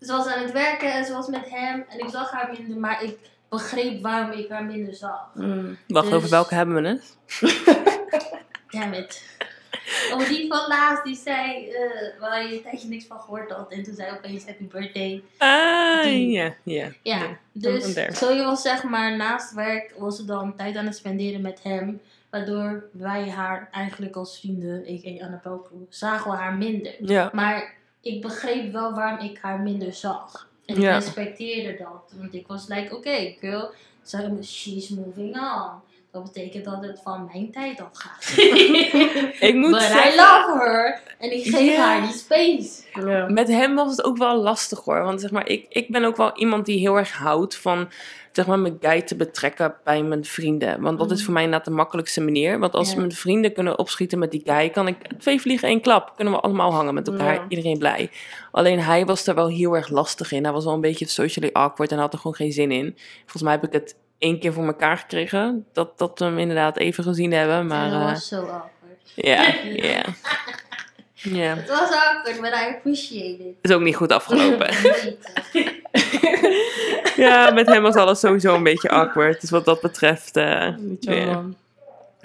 ze was aan het werken en ze was met hem. En ik zag haar minder, maar ik begreep waarom ik haar minder zag. Mm. Wacht, Dus- over welke hebben we het? Damn it. Oh, die van laatst, die zei, eh, waar je een tijdje niks van gehoord had. En toen zei opeens happy birthday. Ah, ja, ja. Ja, dus zo je was zeg maar naast werk was ze dan tijd aan het spenderen met hem. Waardoor wij haar eigenlijk als vrienden, ik en Annabel, zagen we haar minder. Ja, Maar ik begreep wel waarom ik haar minder zag. En ik Ja. respecteerde dat. Want ik was like, oké girl, so she's moving on. Dat betekent dat het van mijn tijd afgaat. <laughs> Ik moet But I zeggen, love her. En ik geef haar die space. Met hem was het ook wel lastig hoor. Want zeg maar, ik, ik ben ook wel iemand die heel erg houdt van zeg maar, mijn guy te betrekken bij mijn vrienden. Want dat is voor mij inderdaad de makkelijkste manier. Want als mijn vrienden kunnen opschieten met die guy, kan ik twee vliegen één klap. Kunnen we allemaal hangen met elkaar. Iedereen blij. Alleen hij was er wel heel erg lastig in. Hij was wel een beetje socially awkward en had er gewoon geen zin in. Volgens mij heb ik het één keer voor elkaar gekregen. Dat, dat we hem inderdaad even gezien hebben. Maar dat eh, was zo awkward. ja, <laughs> ja. Ja, Het was awkward, but I appreciate it. is ook niet goed afgelopen. <laughs> Niet. ja, met hem was alles sowieso een beetje awkward. Dus wat dat betreft, eh, ja.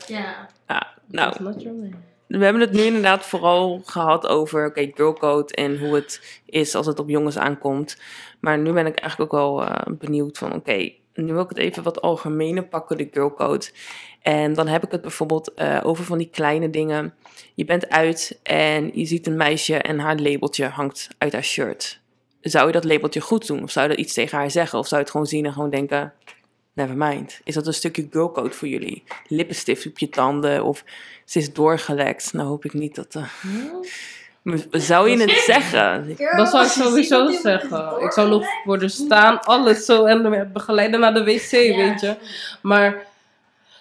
ja, nou, we hebben het nu inderdaad vooral gehad over, oké, girlcode en hoe het is als het op jongens aankomt. Maar nu ben ik eigenlijk ook wel eh, benieuwd van, oké, nu wil ik het even wat algemener pakken, de girlcode. En dan heb ik het bijvoorbeeld eh, over van die kleine dingen. Je bent uit en je ziet een meisje en haar labeltje hangt uit haar shirt. Zou je dat labeltje goed doen? Of zou je dat iets tegen haar zeggen? Of zou je het gewoon zien en gewoon denken, never mind. Is dat een stukje girlcode voor jullie? Lippenstift op je tanden of ze is doorgelekt? Nou hoop ik niet dat... eh, Zou je het zeggen? Dat zou ik sowieso zeggen. Ik zou nog worden staan, alles zo en begeleiden naar de wc, weet je. Maar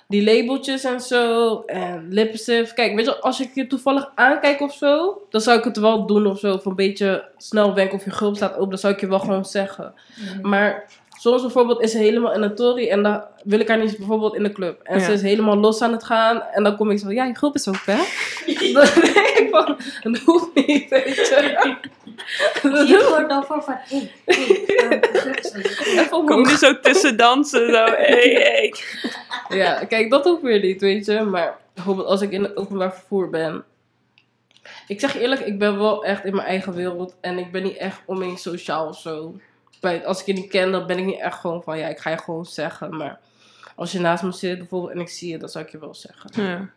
die labeltjes en zo en lipstift. Kijk, weet je, als ik je toevallig aankijk of zo, dan zou ik het wel doen of zo. Of een beetje snel wenken of je gulp staat open, dan zou ik je wel gewoon zeggen. Maar soms bijvoorbeeld is ze helemaal in een tory en dan wil ik haar niet bijvoorbeeld in de club. En Ja. ze is helemaal los aan het gaan en dan kom ik zo, ja, je gulp is ook hè? dan denk ik van, dat hoeft niet, weet je. Dat Je hoeft wordt dan van van, Kom je zo tussen dansen? Zo, hey, hey. Ja, kijk, dat hoeft weer niet, weet je. Maar bijvoorbeeld als ik in het openbaar vervoer ben. Ik zeg je eerlijk, ik ben wel echt in mijn eigen wereld. En ik ben niet echt omheen sociaal of zo. Bij, als ik je niet ken, dan ben ik niet echt gewoon van, ja, ik ga je gewoon zeggen. Maar als je naast me zit bijvoorbeeld en ik zie je, dan zou ik je wel zeggen. Ja,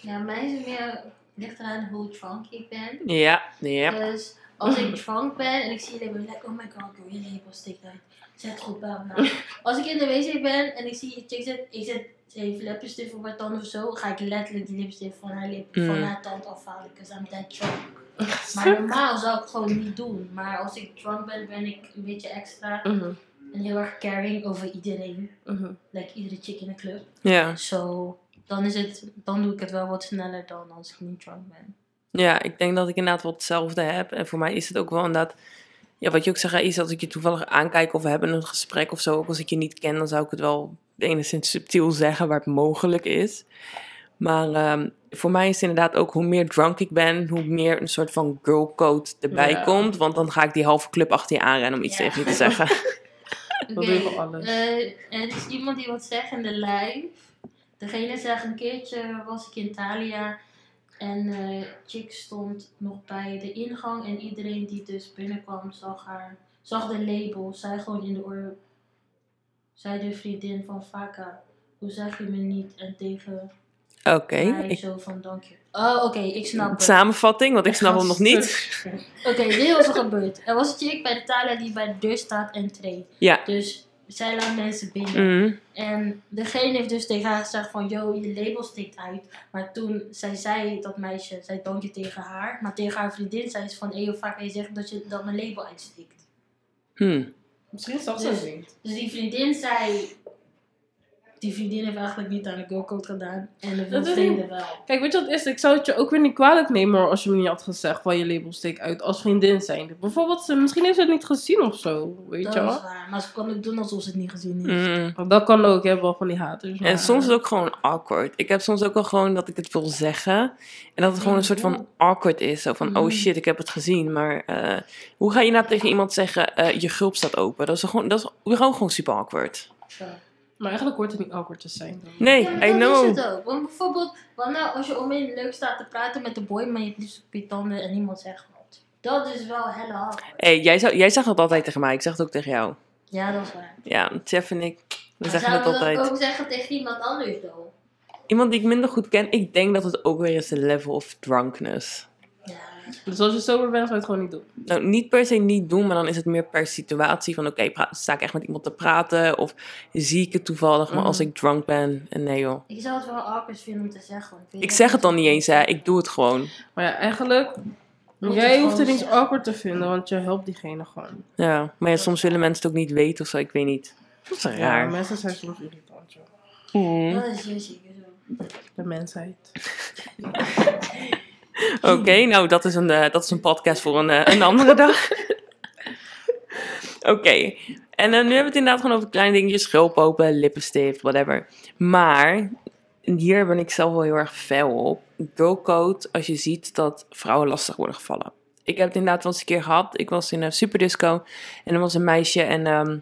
Ja, mij is het meer, ligt eraan hoe drunk ik ben. ja. ja. Dus als ik drunk ben en ik zie je label, like, oh my god, girl, je label stikt uit. Zet goed bij elkaar. Als ik in de wc ben en ik zie je chick zit, ik zet ze heeft lipstift op haar tanden of zo, ga ik letterlijk die lipstift van haar, lip, van Mm. haar tand afhalen, because I'm that drunk. Maar normaal zou ik gewoon niet doen. Maar als ik drunk ben, ben ik een beetje extra Mhm, en heel erg caring over iedereen. mhm. Like iedere chick in de club. Ja. Zo, dan, is het, dan doe ik het wel wat sneller dan als ik niet drunk ben. ja, ik denk dat ik inderdaad wel hetzelfde heb. En voor mij is het ook wel inderdaad... Ja, wat je ook zegt, is als ik je toevallig aankijk of we hebben een gesprek of zo, ook als ik je niet ken, dan zou ik het wel enigszins subtiel zeggen waar het mogelijk is. Maar ehm, voor mij is het inderdaad ook hoe meer drunk ik ben, hoe meer een soort van girl code erbij Ja. komt. Want dan ga ik die halve club achter je aanrennen om iets Ja. tegen je te zeggen. <laughs> Dat je voor alles. eh, er is iemand die wat zegt in de live. Degene zegt een keertje was ik in Thalia en eh chick stond nog bij de ingang en iedereen die dus binnenkwam zag haar, zag de label, zei gewoon in de oor, zei de vriendin van Vaka, hoe zeg je me niet en tegen Oké, ik- zo van dank je. Oh oké, ik snap het. samenvatting, want ik snap hem nog niet. Oké, dit was er gebeurd. Er was een chick bij de Thalia die bij de deur staat en treedt. Ja. Dus zij laat mensen binnen. Mhm. En degene heeft dus tegen haar gezegd van, yo, je label stikt uit. Maar toen zij zei, dat meisje, zei dank je tegen haar. Maar tegen haar vriendin zei ze van, hé, hoe vaak kan je zeggen dat, je, dat mijn label uitstikt? Hm. Misschien zag ze Dus- niet. Dus die vriendin zei, die vriendin heeft eigenlijk niet aan de go-code gedaan. En de Dat vrienden wel. Kijk, weet je wat het is? Ik zou het je ook weer niet kwalijk nemen hoor, als je me niet had gezegd van je label steek uit als vriendin zijn. Bijvoorbeeld, misschien heeft ze het niet gezien of zo, weet Dat je is wel. waar. Maar ze kan ook doen alsof ze het niet gezien heeft. Mhm. Dat kan ook, je hebt wel van die haters. En maar- soms is het ook gewoon awkward. Ik heb soms ook wel gewoon dat ik het wil zeggen. En dat het gewoon een soort van awkward is. Zo van, oh Mhm. shit, ik heb het gezien. Maar eh, hoe ga je nou tegen iemand zeggen, eh, je gulp staat open? Dat is gewoon, dat is gewoon, gewoon super awkward. Zo. Maar eigenlijk hoort het niet awkward te zijn. dan. Nee, Ja, I dat know. is het ook. Want bijvoorbeeld, wat nou als je omheen leuk staat te praten met de boy, maar je hebt liefst op je tanden en niemand zegt wat. Dat is wel helle hard. Hey, jij, zou, jij zegt het altijd tegen mij. Ik zeg het ook tegen jou. Ja, dat is waar. Ja, Jeff en ik, we zeggen het altijd. dat ook zeggen tegen iemand anders dan? Iemand die ik minder goed ken, ik denk dat het ook weer is een level of drunkenness. Dus als je sober bent, zou je het gewoon niet doen. Nou, niet per se niet doen, maar dan is het meer per situatie van oké, pra- sta ik echt met iemand te praten of zie ik het toevallig, maar als Mhm. ik drunk ben, en nee joh. Ik zou het wel awkward vinden om te zeggen. Ik zeg het dan niet eens, hè. ik doe het gewoon. Maar ja, eigenlijk, Moet jij hoeft het niet zeggen. awkward te vinden, want je helpt diegene gewoon. Ja, maar ja, soms willen mensen het ook niet weten of zo, ik weet niet. Dat is Ja, raar. mensen zijn soms irritant, joh. Mhm. Dat is zeer zeker zo. De mensheid. <laughs> <laughs> Oké, nou dat is, een, eh, dat is een podcast voor een, eh, een andere <laughs> dag. Oké, en eh, nu hebben we het inderdaad gewoon over kleine dingetjes, schulpopen, lippenstift, whatever. Maar hier ben ik zelf wel heel erg fel op. Girlcode, als je ziet dat vrouwen lastig worden gevallen. Ik heb het inderdaad wel eens een keer gehad. Ik was in een superdisco en er was een meisje en ehm,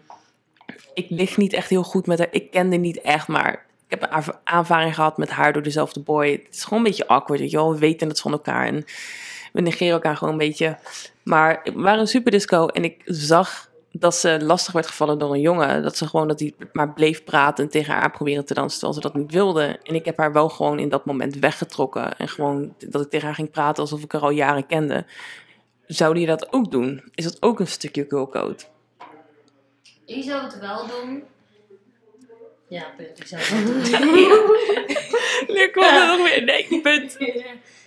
ik lig niet echt heel goed met haar. Ik kende niet echt, maar ik heb een aanv- aanvaring gehad met haar door dezelfde boy. Het is gewoon een beetje awkward, weet je wel. We weten het van elkaar en we negeren elkaar gewoon een beetje. Maar we waren een superdisco en ik zag dat ze lastig werd gevallen door een jongen. Dat ze gewoon dat hij maar bleef praten en tegen haar proberen te dansen terwijl ze dat niet wilde. En ik heb haar wel gewoon in dat moment weggetrokken. En gewoon dat ik tegen haar ging praten alsof ik haar al jaren kende. Zou die dat ook doen? Is dat ook een stukje girlcode? Ik zou het wel doen. Ja, punt. Ik zou het wel doen. Nu komt er nog weer. Nee, punt. <laughs>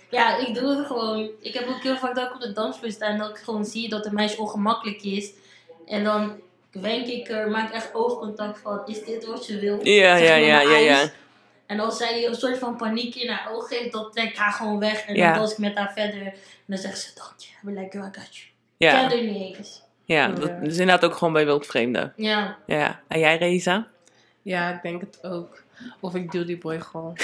Ja, ik doe het gewoon. Ik heb ook heel vaak dat ik op de dansvloer sta en dat ik gewoon zie dat de meisje ongemakkelijk is. En dan wenk ik er, maak echt oogcontact van, is dit wat je wil? Ja, ja, ja, ja, ja. En als zij een soort van paniek in haar oog geeft, dan trek ik haar gewoon weg. En Ja. dan dans ik met haar verder. En dan zegt ze, dank je. Like, girl, I got you. Ja, Ken er niet eens. ja dat is inderdaad ook gewoon bij wildvreemden. Ja. Ja. En jij, Reza? Ja, ik denk het ook. Of ik duw die boy gewoon. <laughs>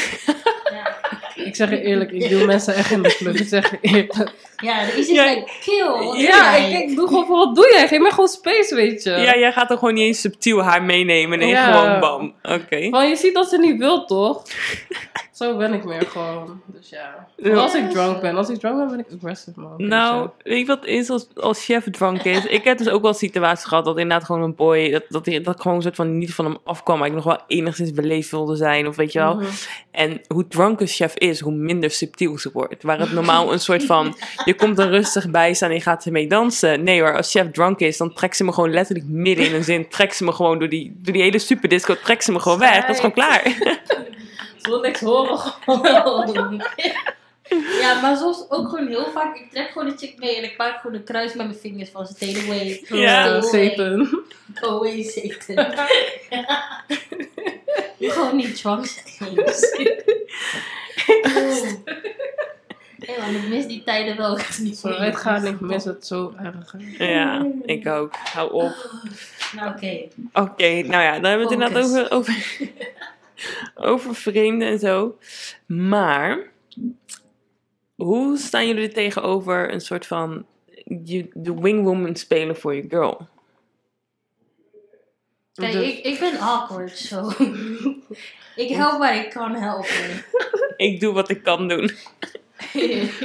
Ja, Ik zeg je eerlijk, ik duw mensen echt in de club. Ik zeg je eerlijk. ja er is iets Ja. like, kill. Wat doe Ja, ik, ik doe gewoon van, wat doe jij? Geef mij gewoon space, weet je. Ja, jij gaat er gewoon niet eens subtiel haar meenemen. Nee, Ja. gewoon bam. Oké. Van, je ziet dat ze niet wil, toch? Zo ben ik meer gewoon. Dus ja. Als ik drunk ben. Als ik drunk ben, ben ik aggressive, man. Nou, weet je wat is als, als chef drank is? Ik heb dus ook wel situaties gehad dat inderdaad gewoon een boy, dat, dat, hij- dat ik gewoon een soort van niet van hem afkwam, maar ik nog wel enigszins beleefd wilde zijn, of weet je wel. Mhm. En hoe drank een chef is, hoe minder subtiel ze wordt. Waar het normaal een soort van, je komt er rustig bij staan en je gaat ermee dansen. Nee hoor, als chef drank is, dan trekt ze me gewoon letterlijk midden in een zin, trekt ze me gewoon door die, door die hele superdisco, trekt ze me gewoon weg. Dat is gewoon klaar. Ze wil niks horen, gewoon. <laughs> Ja, maar soms ook gewoon heel vaak. Ik trek gewoon een chick mee en ik maak gewoon een kruis met mijn vingers van stay away. Ja. Satan. Go away, Satan. gewoon niet drunk zijn. <laughs> Hé man, ik mis die tijden wel. echt niet Zo, het gaat niet mis het zo erg. Ja, ik ook. Hou op. Nou, oké. Oké, nou ja, dan hebben we het inderdaad over, over, over vreemden en zo. Maar, hoe staan jullie er tegenover een soort van je, de wingwoman spelen voor je girl? Kijk, Dus- ik, ik ben awkward, zo. <laughs> ik help waar ik kan helpen. <laughs> Ik doe wat ik kan doen. <laughs>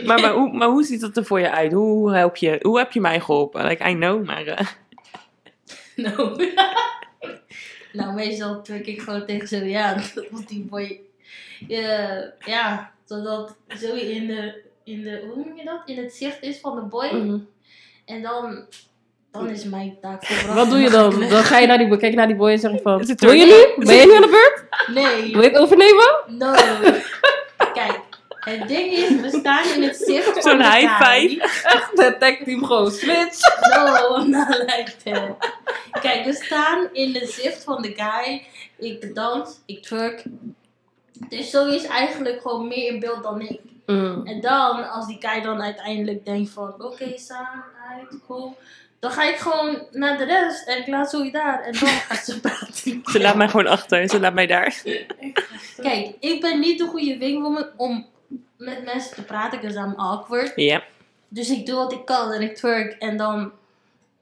Maar, maar, hoe, maar hoe ziet dat er voor je uit? Hoe, help je, hoe heb je mij geholpen? Like, I know, maar... eh, nou. nou, meestal trek ik gewoon tegen zo, ja, dat die boy. eh, ja, zodat zo in de, in de, hoe noem je dat? In het zicht is van de boy. Mhm. En dan, dan is mijn taak volbracht. Wat doe je dan? <laughs> Dan ga je naar die boy, kijk naar die boy en zeg van... Is het Wil je nu? Ben je nu aan de beurt? Nee, Wil je het overnemen? no. Kijk, het ding is, we staan in het zicht van Zo'n de high guy. five. Echt, het tag team gewoon switch. No, not like that. Kijk, we staan in de zicht van de guy. Ik dans, ik twerk. Dus zo is eigenlijk gewoon meer in beeld dan ik. Mm. En dan, als die guy dan uiteindelijk denkt van... Oké, Saan, uit, cool. Dan ga ik gewoon naar de rest en ik laat zo je daar. En dan gaat ze <laughs> praten. Ze laat mij gewoon achter. Ze laat mij daar. <laughs> Kijk, ik ben niet de goede wingwoman om met mensen te praten. because I'm awkward. Ja. Dus ik doe wat ik kan en ik twerk en dan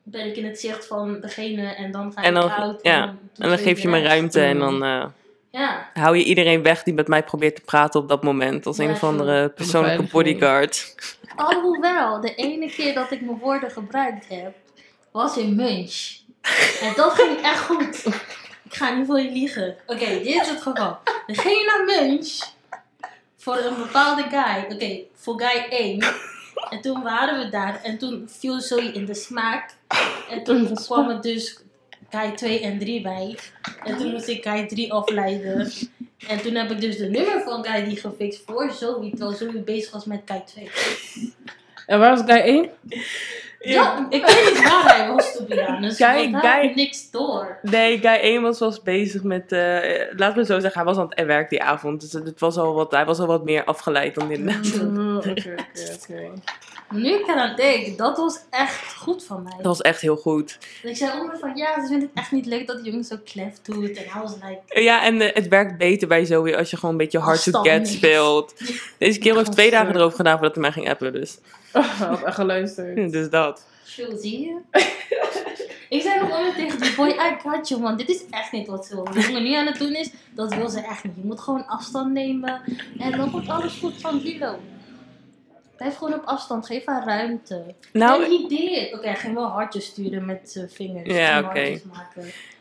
ben ik in het zicht van degene en dan ga En dan- ik out. ja, En dan geef je me ruimte en dan eh, Ja, hou je iedereen weg die met mij probeert te praten op dat moment. Als een of andere persoonlijke bodyguard. alhoewel de ene keer dat ik mijn woorden gebruikt heb, was in Munch. En dat ging echt goed. Ik ga niet voor je liegen. Oké, dit is het geval. We gingen naar Munch voor een bepaalde guy. Oké, voor guy 1. En toen waren we daar en toen viel Zoe in de smaak. En toen kwam er dus Kai 2 en 3 bij. En toen moest ik Kai 3 afleiden. En toen heb ik dus de nummer van Kai 3 gefixt voor Zoe. Terwijl Zoe bezig was met Kai 2. En waar is guy 1? Ja, ik weet niet waar hij was toen gedaan. Dus Guy- Guy- niks door. Nee, Guy 1 was, was bezig met, eh laten we zo zeggen, hij was aan het werk die avond. Dus het was al wat, hij was al wat meer afgeleid dan dit. Mm, <laughs> Oké, oké, oké. Nu ik eraan denk, dat was echt goed van mij. Dat was echt heel goed. Ik zei ook maar van, ja, ze vindt het echt niet leuk dat de jongen zo klef doet. En hij was like, Ja, en eh, het werkt beter bij Zoe als je gewoon een beetje hard to get speelt. <laughs> Deze kerel heeft twee dagen erover gedaan voordat hij mij ging appen, dus. Hij had echt geluisterd. <laughs> Dus dat. Chill, zie je? <laughs> ik zei nog altijd tegen die boy, I got you man, dit is echt niet wat ze wil. Wat jongen nu aan het doen is, dat wil ze echt niet. Je moet gewoon afstand nemen en dan wordt alles goed van Lilo. Blijf gewoon op afstand, geef haar ruimte. Nou, en. Oké, hij ging wel hartjes sturen met zijn vingers. Ja, en oké.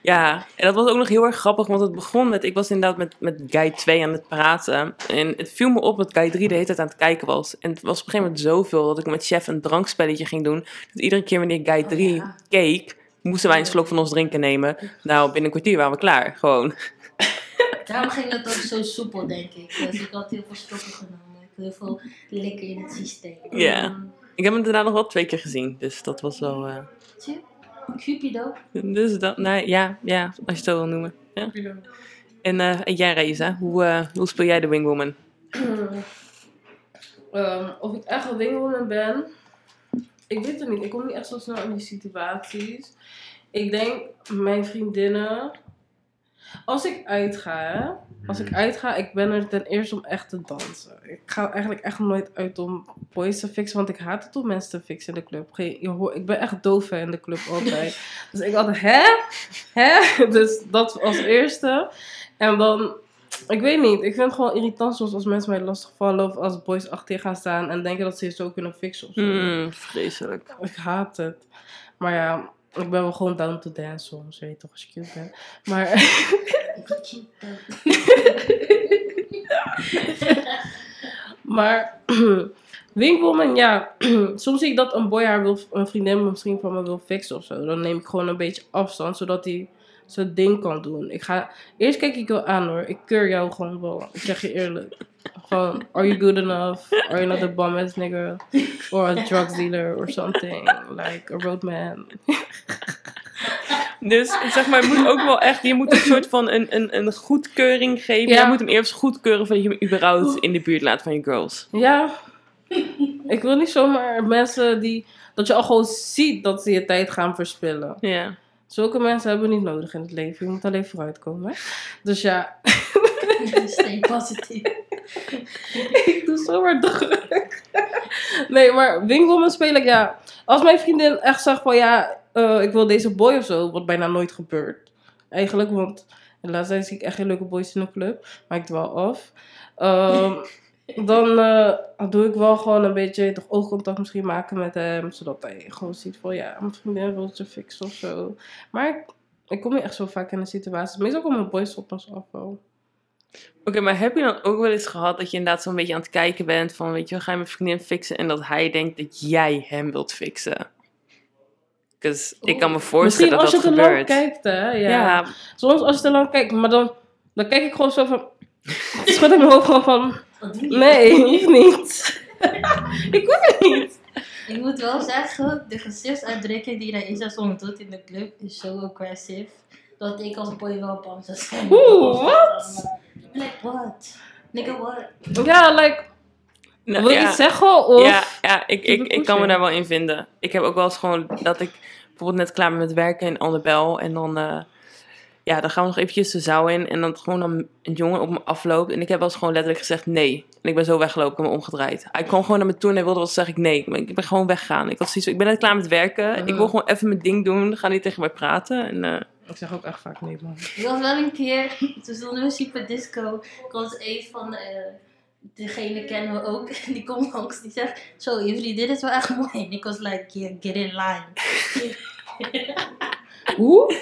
Ja, en dat was ook nog heel erg grappig, want het begon met, ik was inderdaad met, met Guy 2 aan het praten. En het viel me op dat Guy 3 de hele tijd aan het kijken was. En het was op een gegeven moment zoveel dat ik met chef een drankspelletje ging doen. Dat iedere keer wanneer Guy 3 Oh, ja. keek, moesten wij een slok van ons drinken nemen. Nou, binnen een kwartier waren we klaar, gewoon. Daarom ging het ook zo soepel, denk ik. Dus ik had heel veel stoppen genomen. Heel veel likker in het systeem. Ja. Ik heb hem daarna nog wel twee keer gezien, dus dat was wel... eh, Zie je? Cupido. dus dat, nou ja, ja, als je het zo wil noemen. Ja. En, eh, en jij, Raisa, hoe, eh, hoe speel jij de Wingwoman? <clears throat> Ehm, of ik echt een wingwoman ben, ik weet het niet. Ik kom niet echt zo snel in die situaties. Ik denk, mijn vriendinnen, als ik uitga, als ik uitga, ik ben er ten eerste om echt te dansen. Ik ga eigenlijk echt nooit uit om boys te fixen, want ik haat het om mensen te fixen in de club. Ik ben echt doof in de club altijd. <laughs> dus ik had, hè? Hè? <laughs> Dus dat als eerste. En dan ik weet niet. Ik vind het gewoon irritant soms als mensen mij lastigvallen of als boys achter je gaan staan en denken dat ze je zo kunnen fixen of zo. Mm, vreselijk. Ik haat het. Maar ja, ik ben wel gewoon down to dance soms, weet je toch, als je cute bent. Maar, <laughs> maar <clears throat> Winkwoman, ja, <clears throat> soms zie ik dat een boy haar wil, een vriendin misschien van me wil fixen of zo. Dan neem ik gewoon een beetje afstand, zodat hij zijn ding kan doen. Ik ga, eerst kijk ik jou aan hoor. Ik keur jou gewoon wel. Ik zeg je eerlijk. Gewoon, are you good enough? Are you not a bum ass nigga? Or a drug dealer or something? Like a roadman. <laughs> Dus zeg maar, je moet ook wel echt, je moet een soort van een, een, een goedkeuring geven. Ja. Je moet hem eerst goedkeuren voordat je hem überhaupt in de buurt laat van je girls. Ja. Ik wil niet zomaar mensen die... Dat je al gewoon ziet dat ze je tijd gaan verspillen. Ja. Zulke mensen hebben we niet nodig in het leven. Je moet alleen vooruitkomen. Hè? Dus ja, <laughs> Stay positief. <laughs> ik doe zomaar druk. Nee, maar wingwoman speel ik, ja. Als mijn vriendin echt zegt van ja, eh, ik wil deze boy of zo, wat bijna nooit gebeurt. Eigenlijk, want de laatste tijd zie ik echt geen leuke boys in de club. Maar ik dwaal af. Ehm, dan eh, doe ik wel gewoon een beetje toch oogcontact misschien maken met hem. Zodat hij gewoon ziet van ja, mijn vriendin wil ze fixen of zo. Maar ik, ik kom niet echt zo vaak in de situatie. Meestal komen boys op pas af wel. Oké, maar heb je dan ook wel eens gehad dat je inderdaad zo'n beetje aan het kijken bent van, weet je, ga je mijn vriendin fixen en dat hij denkt dat jij hem wilt fixen? Dus ik kan me Misschien voorstellen dat als je dat te lang gebeurt. kijkt, hè. Ja. ja, Soms als je te lang kijkt, maar dan, dan kijk ik gewoon zo van... <laughs> Schud in mijn hoofd gewoon van... Wat doe je? Nee, hoeft niet. <laughs> ik hoef het niet. Ik moet wel zeggen, de gezichtsuitdrukking die Raisa soms doet in de club is zo aggressive. Dat ik als boy wel bang zou zijn. Oeh, wat? Like what? Nigga what? Ja, like... nou, wil je ja. iets zeggen? Of... Ja, ja ik, ik, ik kan me daar wel in vinden. Ik heb ook wel eens gewoon dat ik bijvoorbeeld net klaar ben met werken in Annabel. En dan, eh, ja, dan gaan we nog eventjes de zaal in. En dan gewoon dan een jongen op me afloopt. En ik heb wel eens gewoon letterlijk gezegd nee. En ik ben zo weggelopen, ik heb me omgedraaid. Hij kwam gewoon naar me toe en hij wilde wat zeggen. Ik nee, maar ik ben gewoon weggegaan. Ik was zoiets ik ben net klaar met werken. Ik wil gewoon even mijn ding doen. Ga niet tegen mij praten. En, eh, Ik zeg ook echt vaak nee, man. Ik was wel een keer, toen stonden we super disco. Ik was een van eh, degene kennen we ook. <laughs> Die komt langs, die zegt, zo je vriendin is wel echt mooi. En ik was like, yeah, get in line. <laughs> Hoe?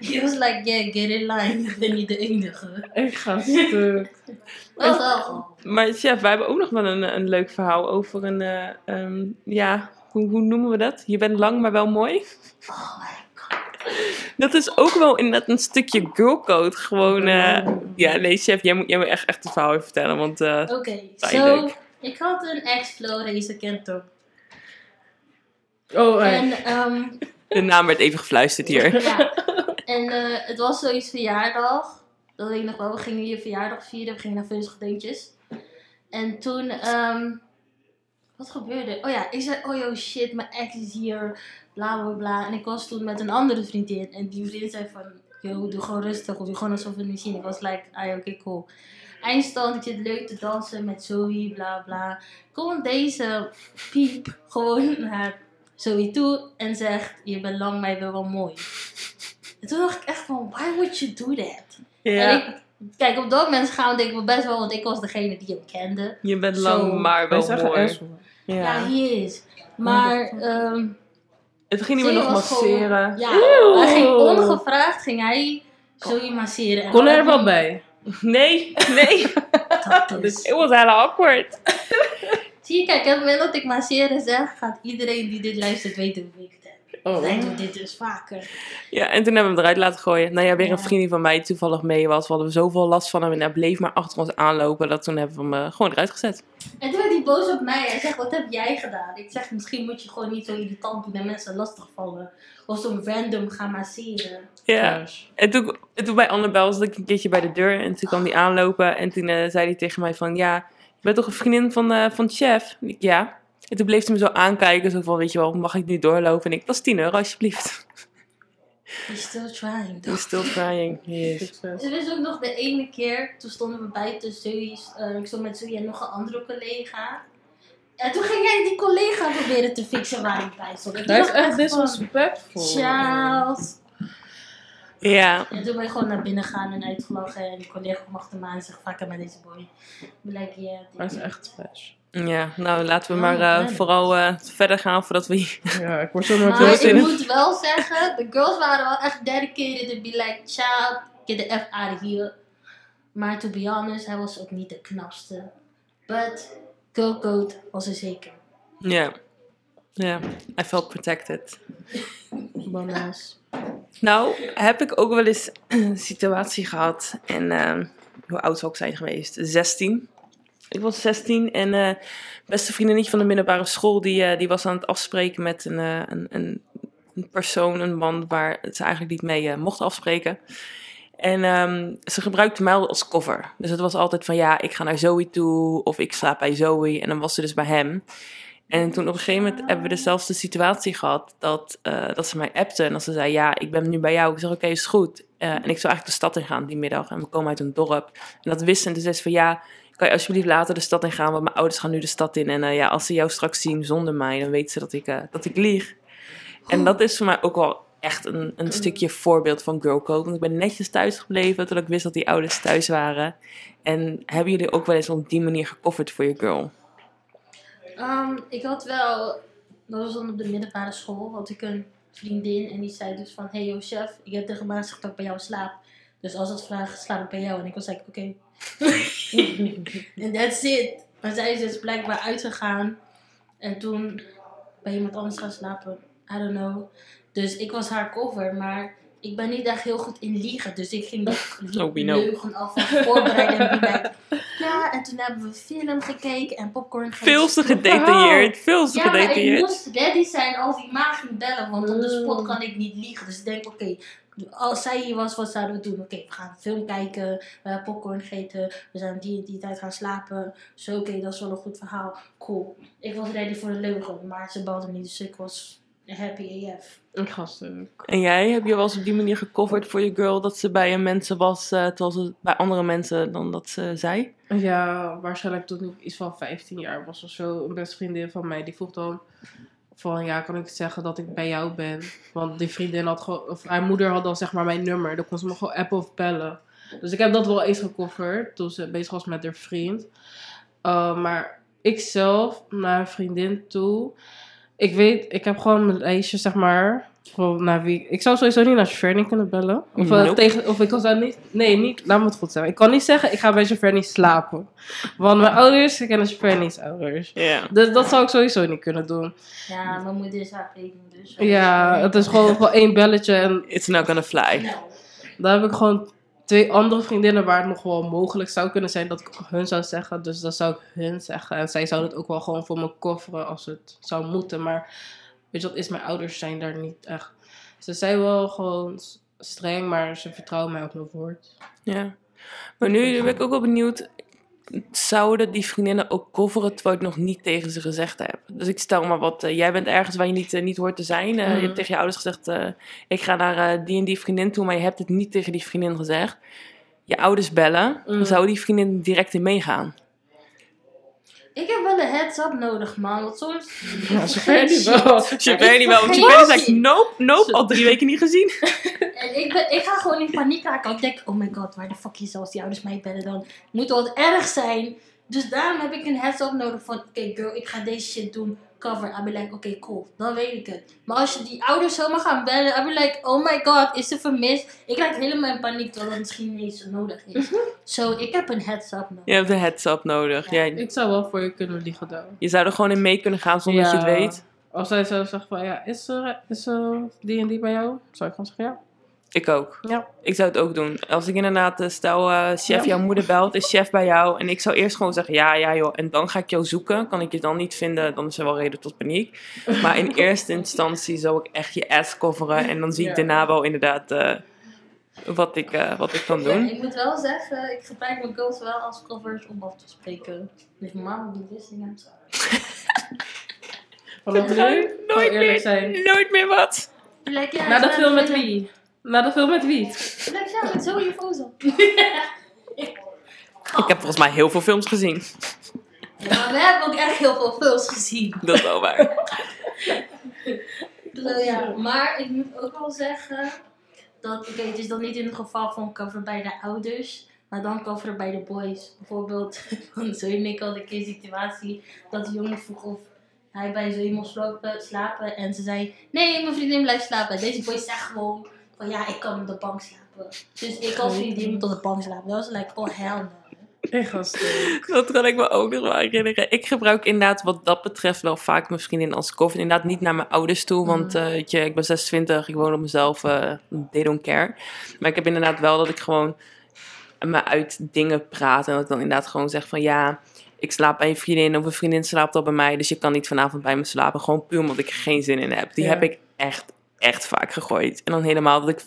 He was like, yeah, get in line. Ik ben niet de enige. Ik ga stuk. Wel wel. Maar chef, wij hebben ook nog wel een, een leuk verhaal over een, eh, ehm, ja, hoe, hoe noemen we dat? Je bent lang, maar wel mooi. Oh my <laughs> god. Dat is ook wel inderdaad een stukje girlcode. Gewoon, eh, ja, nee, chef, jij moet, jij moet echt, echt het verhaal even vertellen, want eh, Oké, zo. Ik had een ex-flow, deze kent toch. Oh. En, ehm, de naam werd even gefluisterd hier. ja. <laughs> En eh, het was zoiets verjaardag. Dat weet ik nog wel. We gingen je verjaardag vieren. We gingen naar Vunzige Deuntjes. En toen, ehm, wat gebeurde? Oh ja, ik zei, oh yo shit, mijn ex is hier, bla bla bla. En ik was toen met een andere vriendin. En die vriendin zei van, yo, doe gewoon rustig. Doe gewoon alsof we het niet zien. Ik was like, ah oké, cool. Eindstand, ik zit leuk te dansen met Zoe, bla bla. Komt deze piep gewoon naar Zoe toe en zegt, je bent lang, maar je bent wel mooi. <laughs> En toen dacht ik echt van, why would you do that? En Ja, ik, kijk, op dat moment schaamde ik me best wel, want ik was degene die hem kende. je bent Zo. lang, maar wel mooi. Ja, Ja. hij is. Maar, ehm Het ging niet meer nog gewoon- masseren. Ja, hij ging ongevraagd, ging hij Zoe masseren. En Kon er wel bij. Nee, nee. ik- <laughs> dat dus. It <laughs> was heel awkward. Zie je, kijk, op het moment dat ik masseren zeg, gaat iedereen die dit luistert weten hoe ik het heb. Oh. Doen dit dus vaker. Ja, en toen hebben we hem eruit laten gooien. Nou ja, weer een vriendin van mij die toevallig mee was. We hadden zoveel last van hem en hij bleef maar achter ons aanlopen. Dat toen hebben we hem eh, gewoon eruit gezet. En toen werd hij boos op mij. Hij zegt, wat heb jij gedaan? Ik zeg, misschien moet je gewoon niet zo irritant doen en mensen lastigvallen. Of zo random gaan masseren. Ja. En toen, en toen bij Annabel zat ik een keertje bij de deur en toen kwam hij aanlopen. En toen eh, zei hij tegen mij van, ja, je bent toch een vriendin van, eh, van chef? En ik, ja. En toen bleef hij me zo aankijken, zo van, weet je wel, mag ik nu doorlopen? En ik, dat is 10 euro alsjeblieft. He's still trying. He's still trying. Yes. Er is ook nog de ene keer, toen stonden we buiten Zoe's, eh, ik stond met Zoe en nog een andere collega. En toen ging jij die collega proberen te fixen waar ik bij stond. Hij is echt disrespectful. Charles. Ja. En toen ben ik gewoon naar binnen gegaan en uitgelachen. En die collega kwam achter me aan en zegt, vaak met deze boy. Ik ben like, yeah. Hij is echt trash. Ja, nou laten we Oh, maar eh, man. vooral eh, verder gaan voordat we Ja, ik word zo nooit Maar heel ik zin in. moet wel zeggen, de girls waren wel echt dedicated to be like, child, get the F out of here. Maar to be honest, hij was ook niet de knapste. But, girl code was er zeker. Ja. Ja, I felt protected. Bananas. Nou, heb ik ook wel eens een situatie gehad. En ehm, hoe oud zou ik zijn geweest? 16. Ik was 16 en eh beste vriendinnetje van de middelbare school... die, eh, die was aan het afspreken met een, eh, een, een, een persoon, een man... waar ze eigenlijk niet mee mocht afspreken. En ehm, ze gebruikte mij al als cover. Dus het was altijd van ja, ik ga naar Zoe toe... of ik slaap bij Zoe. En dan was ze dus bij hem... En toen op een gegeven moment hebben we dezelfde situatie gehad dat, eh, dat ze mij appte en dat ze zei, ja, ik ben nu bij jou. Ik zeg, oké, is goed. Eh, en ik zou eigenlijk de stad in gaan die middag en we komen uit een dorp. En dat wist ze en toen zei ze van, ja, kan je alsjeblieft later de stad in gaan, want mijn ouders gaan nu de stad in. En eh, ja, als ze jou straks zien zonder mij, dan weten ze dat ik, dat ik lieg. En dat is voor mij ook wel echt een, een stukje voorbeeld van girlcode. Want ik ben netjes thuis gebleven toen ik wist dat die ouders thuis waren. En hebben jullie ook wel eens op die manier gecoverd voor je girl? Ehm, ik had wel, dat was dan op de middelbare school, had ik een vriendin en die zei dus van, hey yo chef, ik heb tegen gezegd dat ik bij jou slaap. Dus als het vraagt, slaap ik bij jou. En ik was like, oké. <laughs> En that's it. Maar zij is dus blijkbaar uitgegaan en toen bij iemand anders gaan slapen. I don't know. Dus ik was haar cover, maar ik ben niet echt heel goed in liegen. Dus ik ging <laughs> die Oh, leugen alvast voorbereiden en be like, <laughs> ja, en toen hebben we film gekeken en popcorn gegeten. Veel te gedetailleerd, veel te Ja, maar ik gedetailleerd. moest ready zijn als die ma ging bellen, want op de spot kan ik niet liegen. Dus ik denk, oké, als zij hier was, wat zouden we doen? Oké, we gaan een film kijken, we hebben popcorn gegeten, we zijn die en die tijd gaan slapen. Zo, oké, dat is wel een goed verhaal. Cool. Ik was ready voor de leugen, maar ze belde niet, dus ik was happy AF. Ik ga stuk. En jij, heb je wel eens op die manier gecoverd voor je girl dat ze bij een mensen was, eh, terwijl ze bij andere mensen dan dat ze zei? Ja, waarschijnlijk toen ik iets van 15 jaar was of zo. Een beste vriendin van mij, die vroeg dan van, ja, kan ik zeggen dat ik bij jou ben? Want die vriendin had gewoon, of haar moeder had dan zeg maar mijn nummer. Dan kon ze me gewoon appen of bellen. Dus ik heb dat wel eens gecoverd toen ze bezig was met haar vriend. Uh, maar ik zelf, naar een vriendin toe, ik weet, ik heb gewoon mijn lijstje zeg maar Voor, naar wie? Ik zou sowieso niet naar Shreddy kunnen bellen. Of, eh, Nope. tegen, of ik kan zou niet... Nee, niet, laat me het goed zeggen. Ik kan niet zeggen, ik ga bij Shreddy slapen. Want mijn ouders kennen Shreddy's ouders. Ja. Dus dat zou ik sowieso niet kunnen doen. Ja, mijn moeder is haar dus. Ja, het is gewoon, gewoon één belletje. En It's not gonna fly. Nou, daar heb ik gewoon twee andere vriendinnen waar het nog wel mogelijk zou kunnen zijn dat ik hun zou zeggen. Dus dat zou ik hun zeggen. En zij zouden het ook wel gewoon voor me kofferen als het zou moeten. Maar weet je wat is, mijn ouders zijn daar niet echt. Ze zijn wel gewoon streng, maar ze vertrouwen mij op mijn woord. Ja. Maar nu ben ik ook wel benieuwd. Zouden die vriendinnen ook coveren terwijl ik nog niet tegen ze gezegd heb? Dus ik stel maar wat. eh, jij bent ergens waar je niet, eh, niet hoort te zijn. Eh, Je Mhm. hebt tegen je ouders gezegd: Ik ga naar die en die vriendin toe, maar je hebt het niet tegen die vriendin gezegd. Je ouders bellen, dan zou die vriendin direct in meegaan. Ik heb wel een heads-up nodig, man. Want soms. <laughs> Ja, zover niet wel. Je weet niet wel, want je bent zegt: Nope, nope, al drie weken niet gezien. <laughs> En ik, ben, ik ga gewoon in paniek raken. Ik denk, oh my god, waar de fuck is als die ouders mij bellen dan? Moet wel wat erg zijn. Dus daarom heb ik een heads-up nodig van, oké girl, ik ga deze shit doen. Cover. I'll be like, oké cool, dan weet ik het. Maar als je die ouders zomaar gaan bellen, I'll be like, oh my god, is ze vermist? Ik raak helemaal in paniek, terwijl dat misschien niet eens nodig is. Zo, ik heb een heads-up nodig. Je hebt een heads-up nodig. Ja. Ja, Ik zou wel voor je kunnen liegen dan. je zou er gewoon in mee kunnen gaan zonder dat je het weet. Als zij zou zeggen van ja, is er, is er die en die bij jou? Zou ik gewoon zeggen ja. Ik ook. Ja. Ik zou het ook doen. Als ik inderdaad, stel, eh, chef, Ja. jouw moeder belt, is chef bij jou. En ik zou eerst gewoon zeggen, ja, ja joh. En dan ga ik jou zoeken. Kan ik je dan niet vinden, dan is er wel reden tot paniek. Maar in <laughs> eerste instantie zou ik echt je ass coveren. En dan zie ik Ja. daarna wel inderdaad eh, wat, ik, eh, wat ik kan Ja, doen. ik moet wel zeggen, ik gebruik mijn girls wel als covers om af te spreken. Dus mijn mama doet dit en I'm sorry. Vanaf nu, Nooit meer, zijn. nooit meer wat. Like, ja, Na de ik film met wie? Na de film met wie? Ja, met Zoe Fozo. <laughs> Ik heb volgens mij heel veel films gezien. Ja, maar we hebben ook echt heel veel films gezien. Dat is wel waar. Dus, ja, maar ik moet ook wel zeggen dat, oké, het is dan niet in het geval van cover bij de ouders, maar dan cover bij de boys. Bijvoorbeeld, <laughs> van Zoe en ik hadden een keer een situatie dat de jongen vroeg of hij bij moest slapen, slapen en ze zei, nee, mijn vriendin blijft slapen. Deze boy zegt gewoon van, ja, ik kan op de bank slapen. Dus ik als vriendin moet op de bank slapen. Dat was like, oh hell no. Echt gasten. Dat kan ik me ook nog wel herinneren. Ik gebruik inderdaad wat dat betreft wel vaak mijn vriendin als cover. Inderdaad niet naar mijn ouders toe, want eh, weet je, ik ben 26, ik woon op mezelf, eh they don't care. Maar ik heb inderdaad wel dat ik gewoon me uit dingen praat en dat ik dan inderdaad gewoon zeg van ja, ik slaap bij een vriendin of een vriendin slaapt al bij mij, dus je kan niet vanavond bij me slapen. Gewoon puur omdat ik er geen zin in heb. Die Ja. heb ik echt, echt vaak gegooid. En dan helemaal dat ik,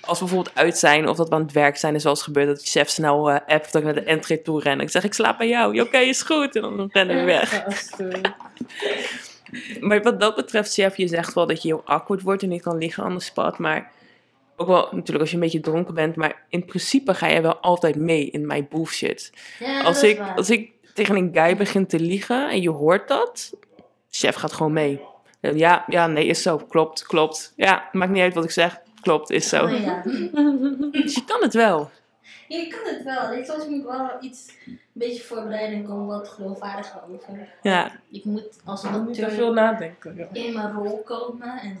als we bijvoorbeeld uit zijn of dat we aan het werk zijn, is wel eens gebeurd dat de chef snel eh appt dat ik naar de entree toe ren. Ik zeg, ik slaap bij jou. Oké, is goed. En dan rennen we weg. <laughs> Maar wat dat betreft, chef, je zegt wel dat je heel awkward wordt en niet kan liggen on the spot. Maar ook wel natuurlijk als je een beetje dronken bent. Maar in principe ga je wel altijd mee in mijn bullshit. Ja, Als ik, als ik tegen een guy begin te liegen en je hoort dat, chef gaat gewoon mee. Ja, ja, nee, is zo. Klopt, klopt. Ja, maakt niet uit wat ik zeg. Klopt, is zo. Oh, ja. <laughs> Dus je kan het wel. Ja, je kan het wel. Ik, soms moet ik wel iets een beetje voorbereiden en kom wat geloofwaardiger over. Ja, Ik moet als een Niet te acteur veel nadenken. Ja. in mijn rol komen en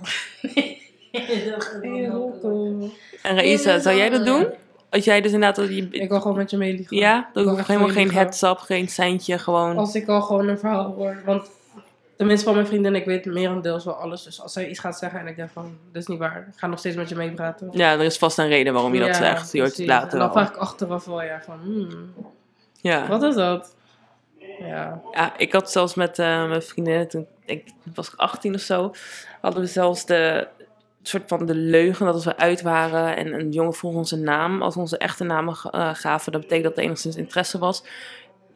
wel <laughs> <laughs> Rocco. komen. en Raisa, zou jij dat eh, doen? Als jij dus inderdaad... Je, Ik wil gewoon met je meeliegen. ja, echt helemaal geen heads-up, geen seintje, gewoon... Als ik al gewoon een verhaal hoor. Want tenminste van mijn vriendin, ik weet merendeels wel alles. Dus als zij iets gaat zeggen en ik denk van, dit is niet waar. Ik ga nog steeds met je meepraten. Ja, er is vast een reden waarom je dat Ja, zegt. Je hoort het later En dan vraag ik achteraf wel ja van, hmm, Ja. wat is dat? Ja. ja, ik had zelfs met eh, mijn vriendinnen, toen ik was ik 18 of zo, hadden we zelfs de soort van de leugen dat als we uit waren en een jongen vroeg onze naam, als we onze echte namen eh, gaven, dat betekent dat er enigszins interesse was.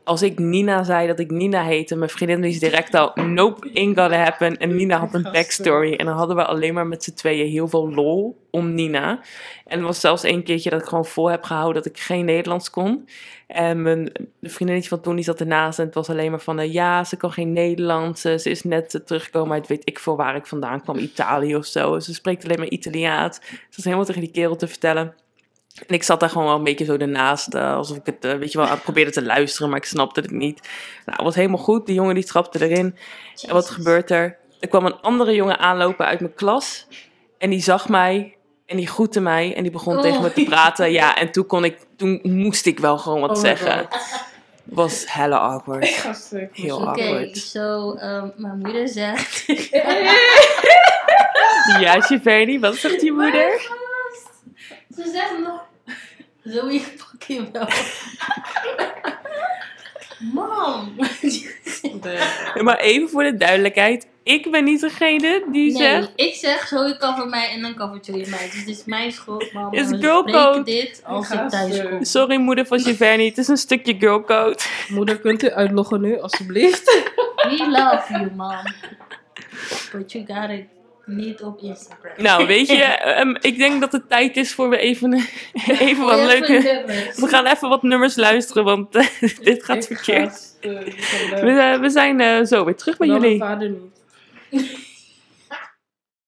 Als ik Nina zei dat ik Nina heette, mijn vriendin wist direct al, nope, ain't gonna happen. En Nina had een backstory. En dan hadden we alleen maar met z'n tweeën heel veel lol om Nina. En er was zelfs één keertje dat ik gewoon vol heb gehouden dat ik geen Nederlands kon. En mijn vriendinnetje van toen, die zat ernaast en het was alleen maar van, eh, ja, ze kan geen Nederlands. eh, ze is net eh, teruggekomen uit weet ik veel waar ik vandaan kwam, Italië of zo. Ze spreekt alleen maar Italiaans. Ze was helemaal tegen die kerel te vertellen. En ik zat daar gewoon wel een beetje zo ernaast, eh, alsof ik het, eh, weet je wel, probeerde te luisteren, maar ik snapte het niet. Nou, het was helemaal goed. Die jongen die trapte erin. En wat gebeurt er? Er kwam een andere jongen aanlopen uit mijn klas. En die zag mij en die groette mij en die begon Oh. tegen me te praten. Ja, en toen, kon ik, toen moest ik wel gewoon wat Oh zeggen. Was hella awkward. <laughs> Heel Oké, awkward. zo, ehm, mijn moeder zegt... <laughs> Ja, Giverny, wat zegt je <laughs> moeder? Ze zegt nog... Zo je fucking wel. Mom! Maar even voor de duidelijkheid. Ik ben niet degene die Nee, zegt... ik zeg Zoe cover mij en dan covert Joey mij. Dus dit is mijn schuld, mam. Is En we girl bespreken code. dit als Ik thuis kom. Sorry moeder van Giverny, het is een stukje girlcode. Moeder, kunt u uitloggen nu, alstublieft? We love you, mom. But you got it niet op Instagram. Nou, weet je, <laughs> ehm, ik denk dat het tijd is voor we even, <laughs> even wat Even leuke... nummers. We gaan even wat nummers luisteren, want eh, <laughs> dit gaat Ik verkeerd. We, leuk. eh, we zijn eh, zo weer terug bij mijn jullie. vader niet.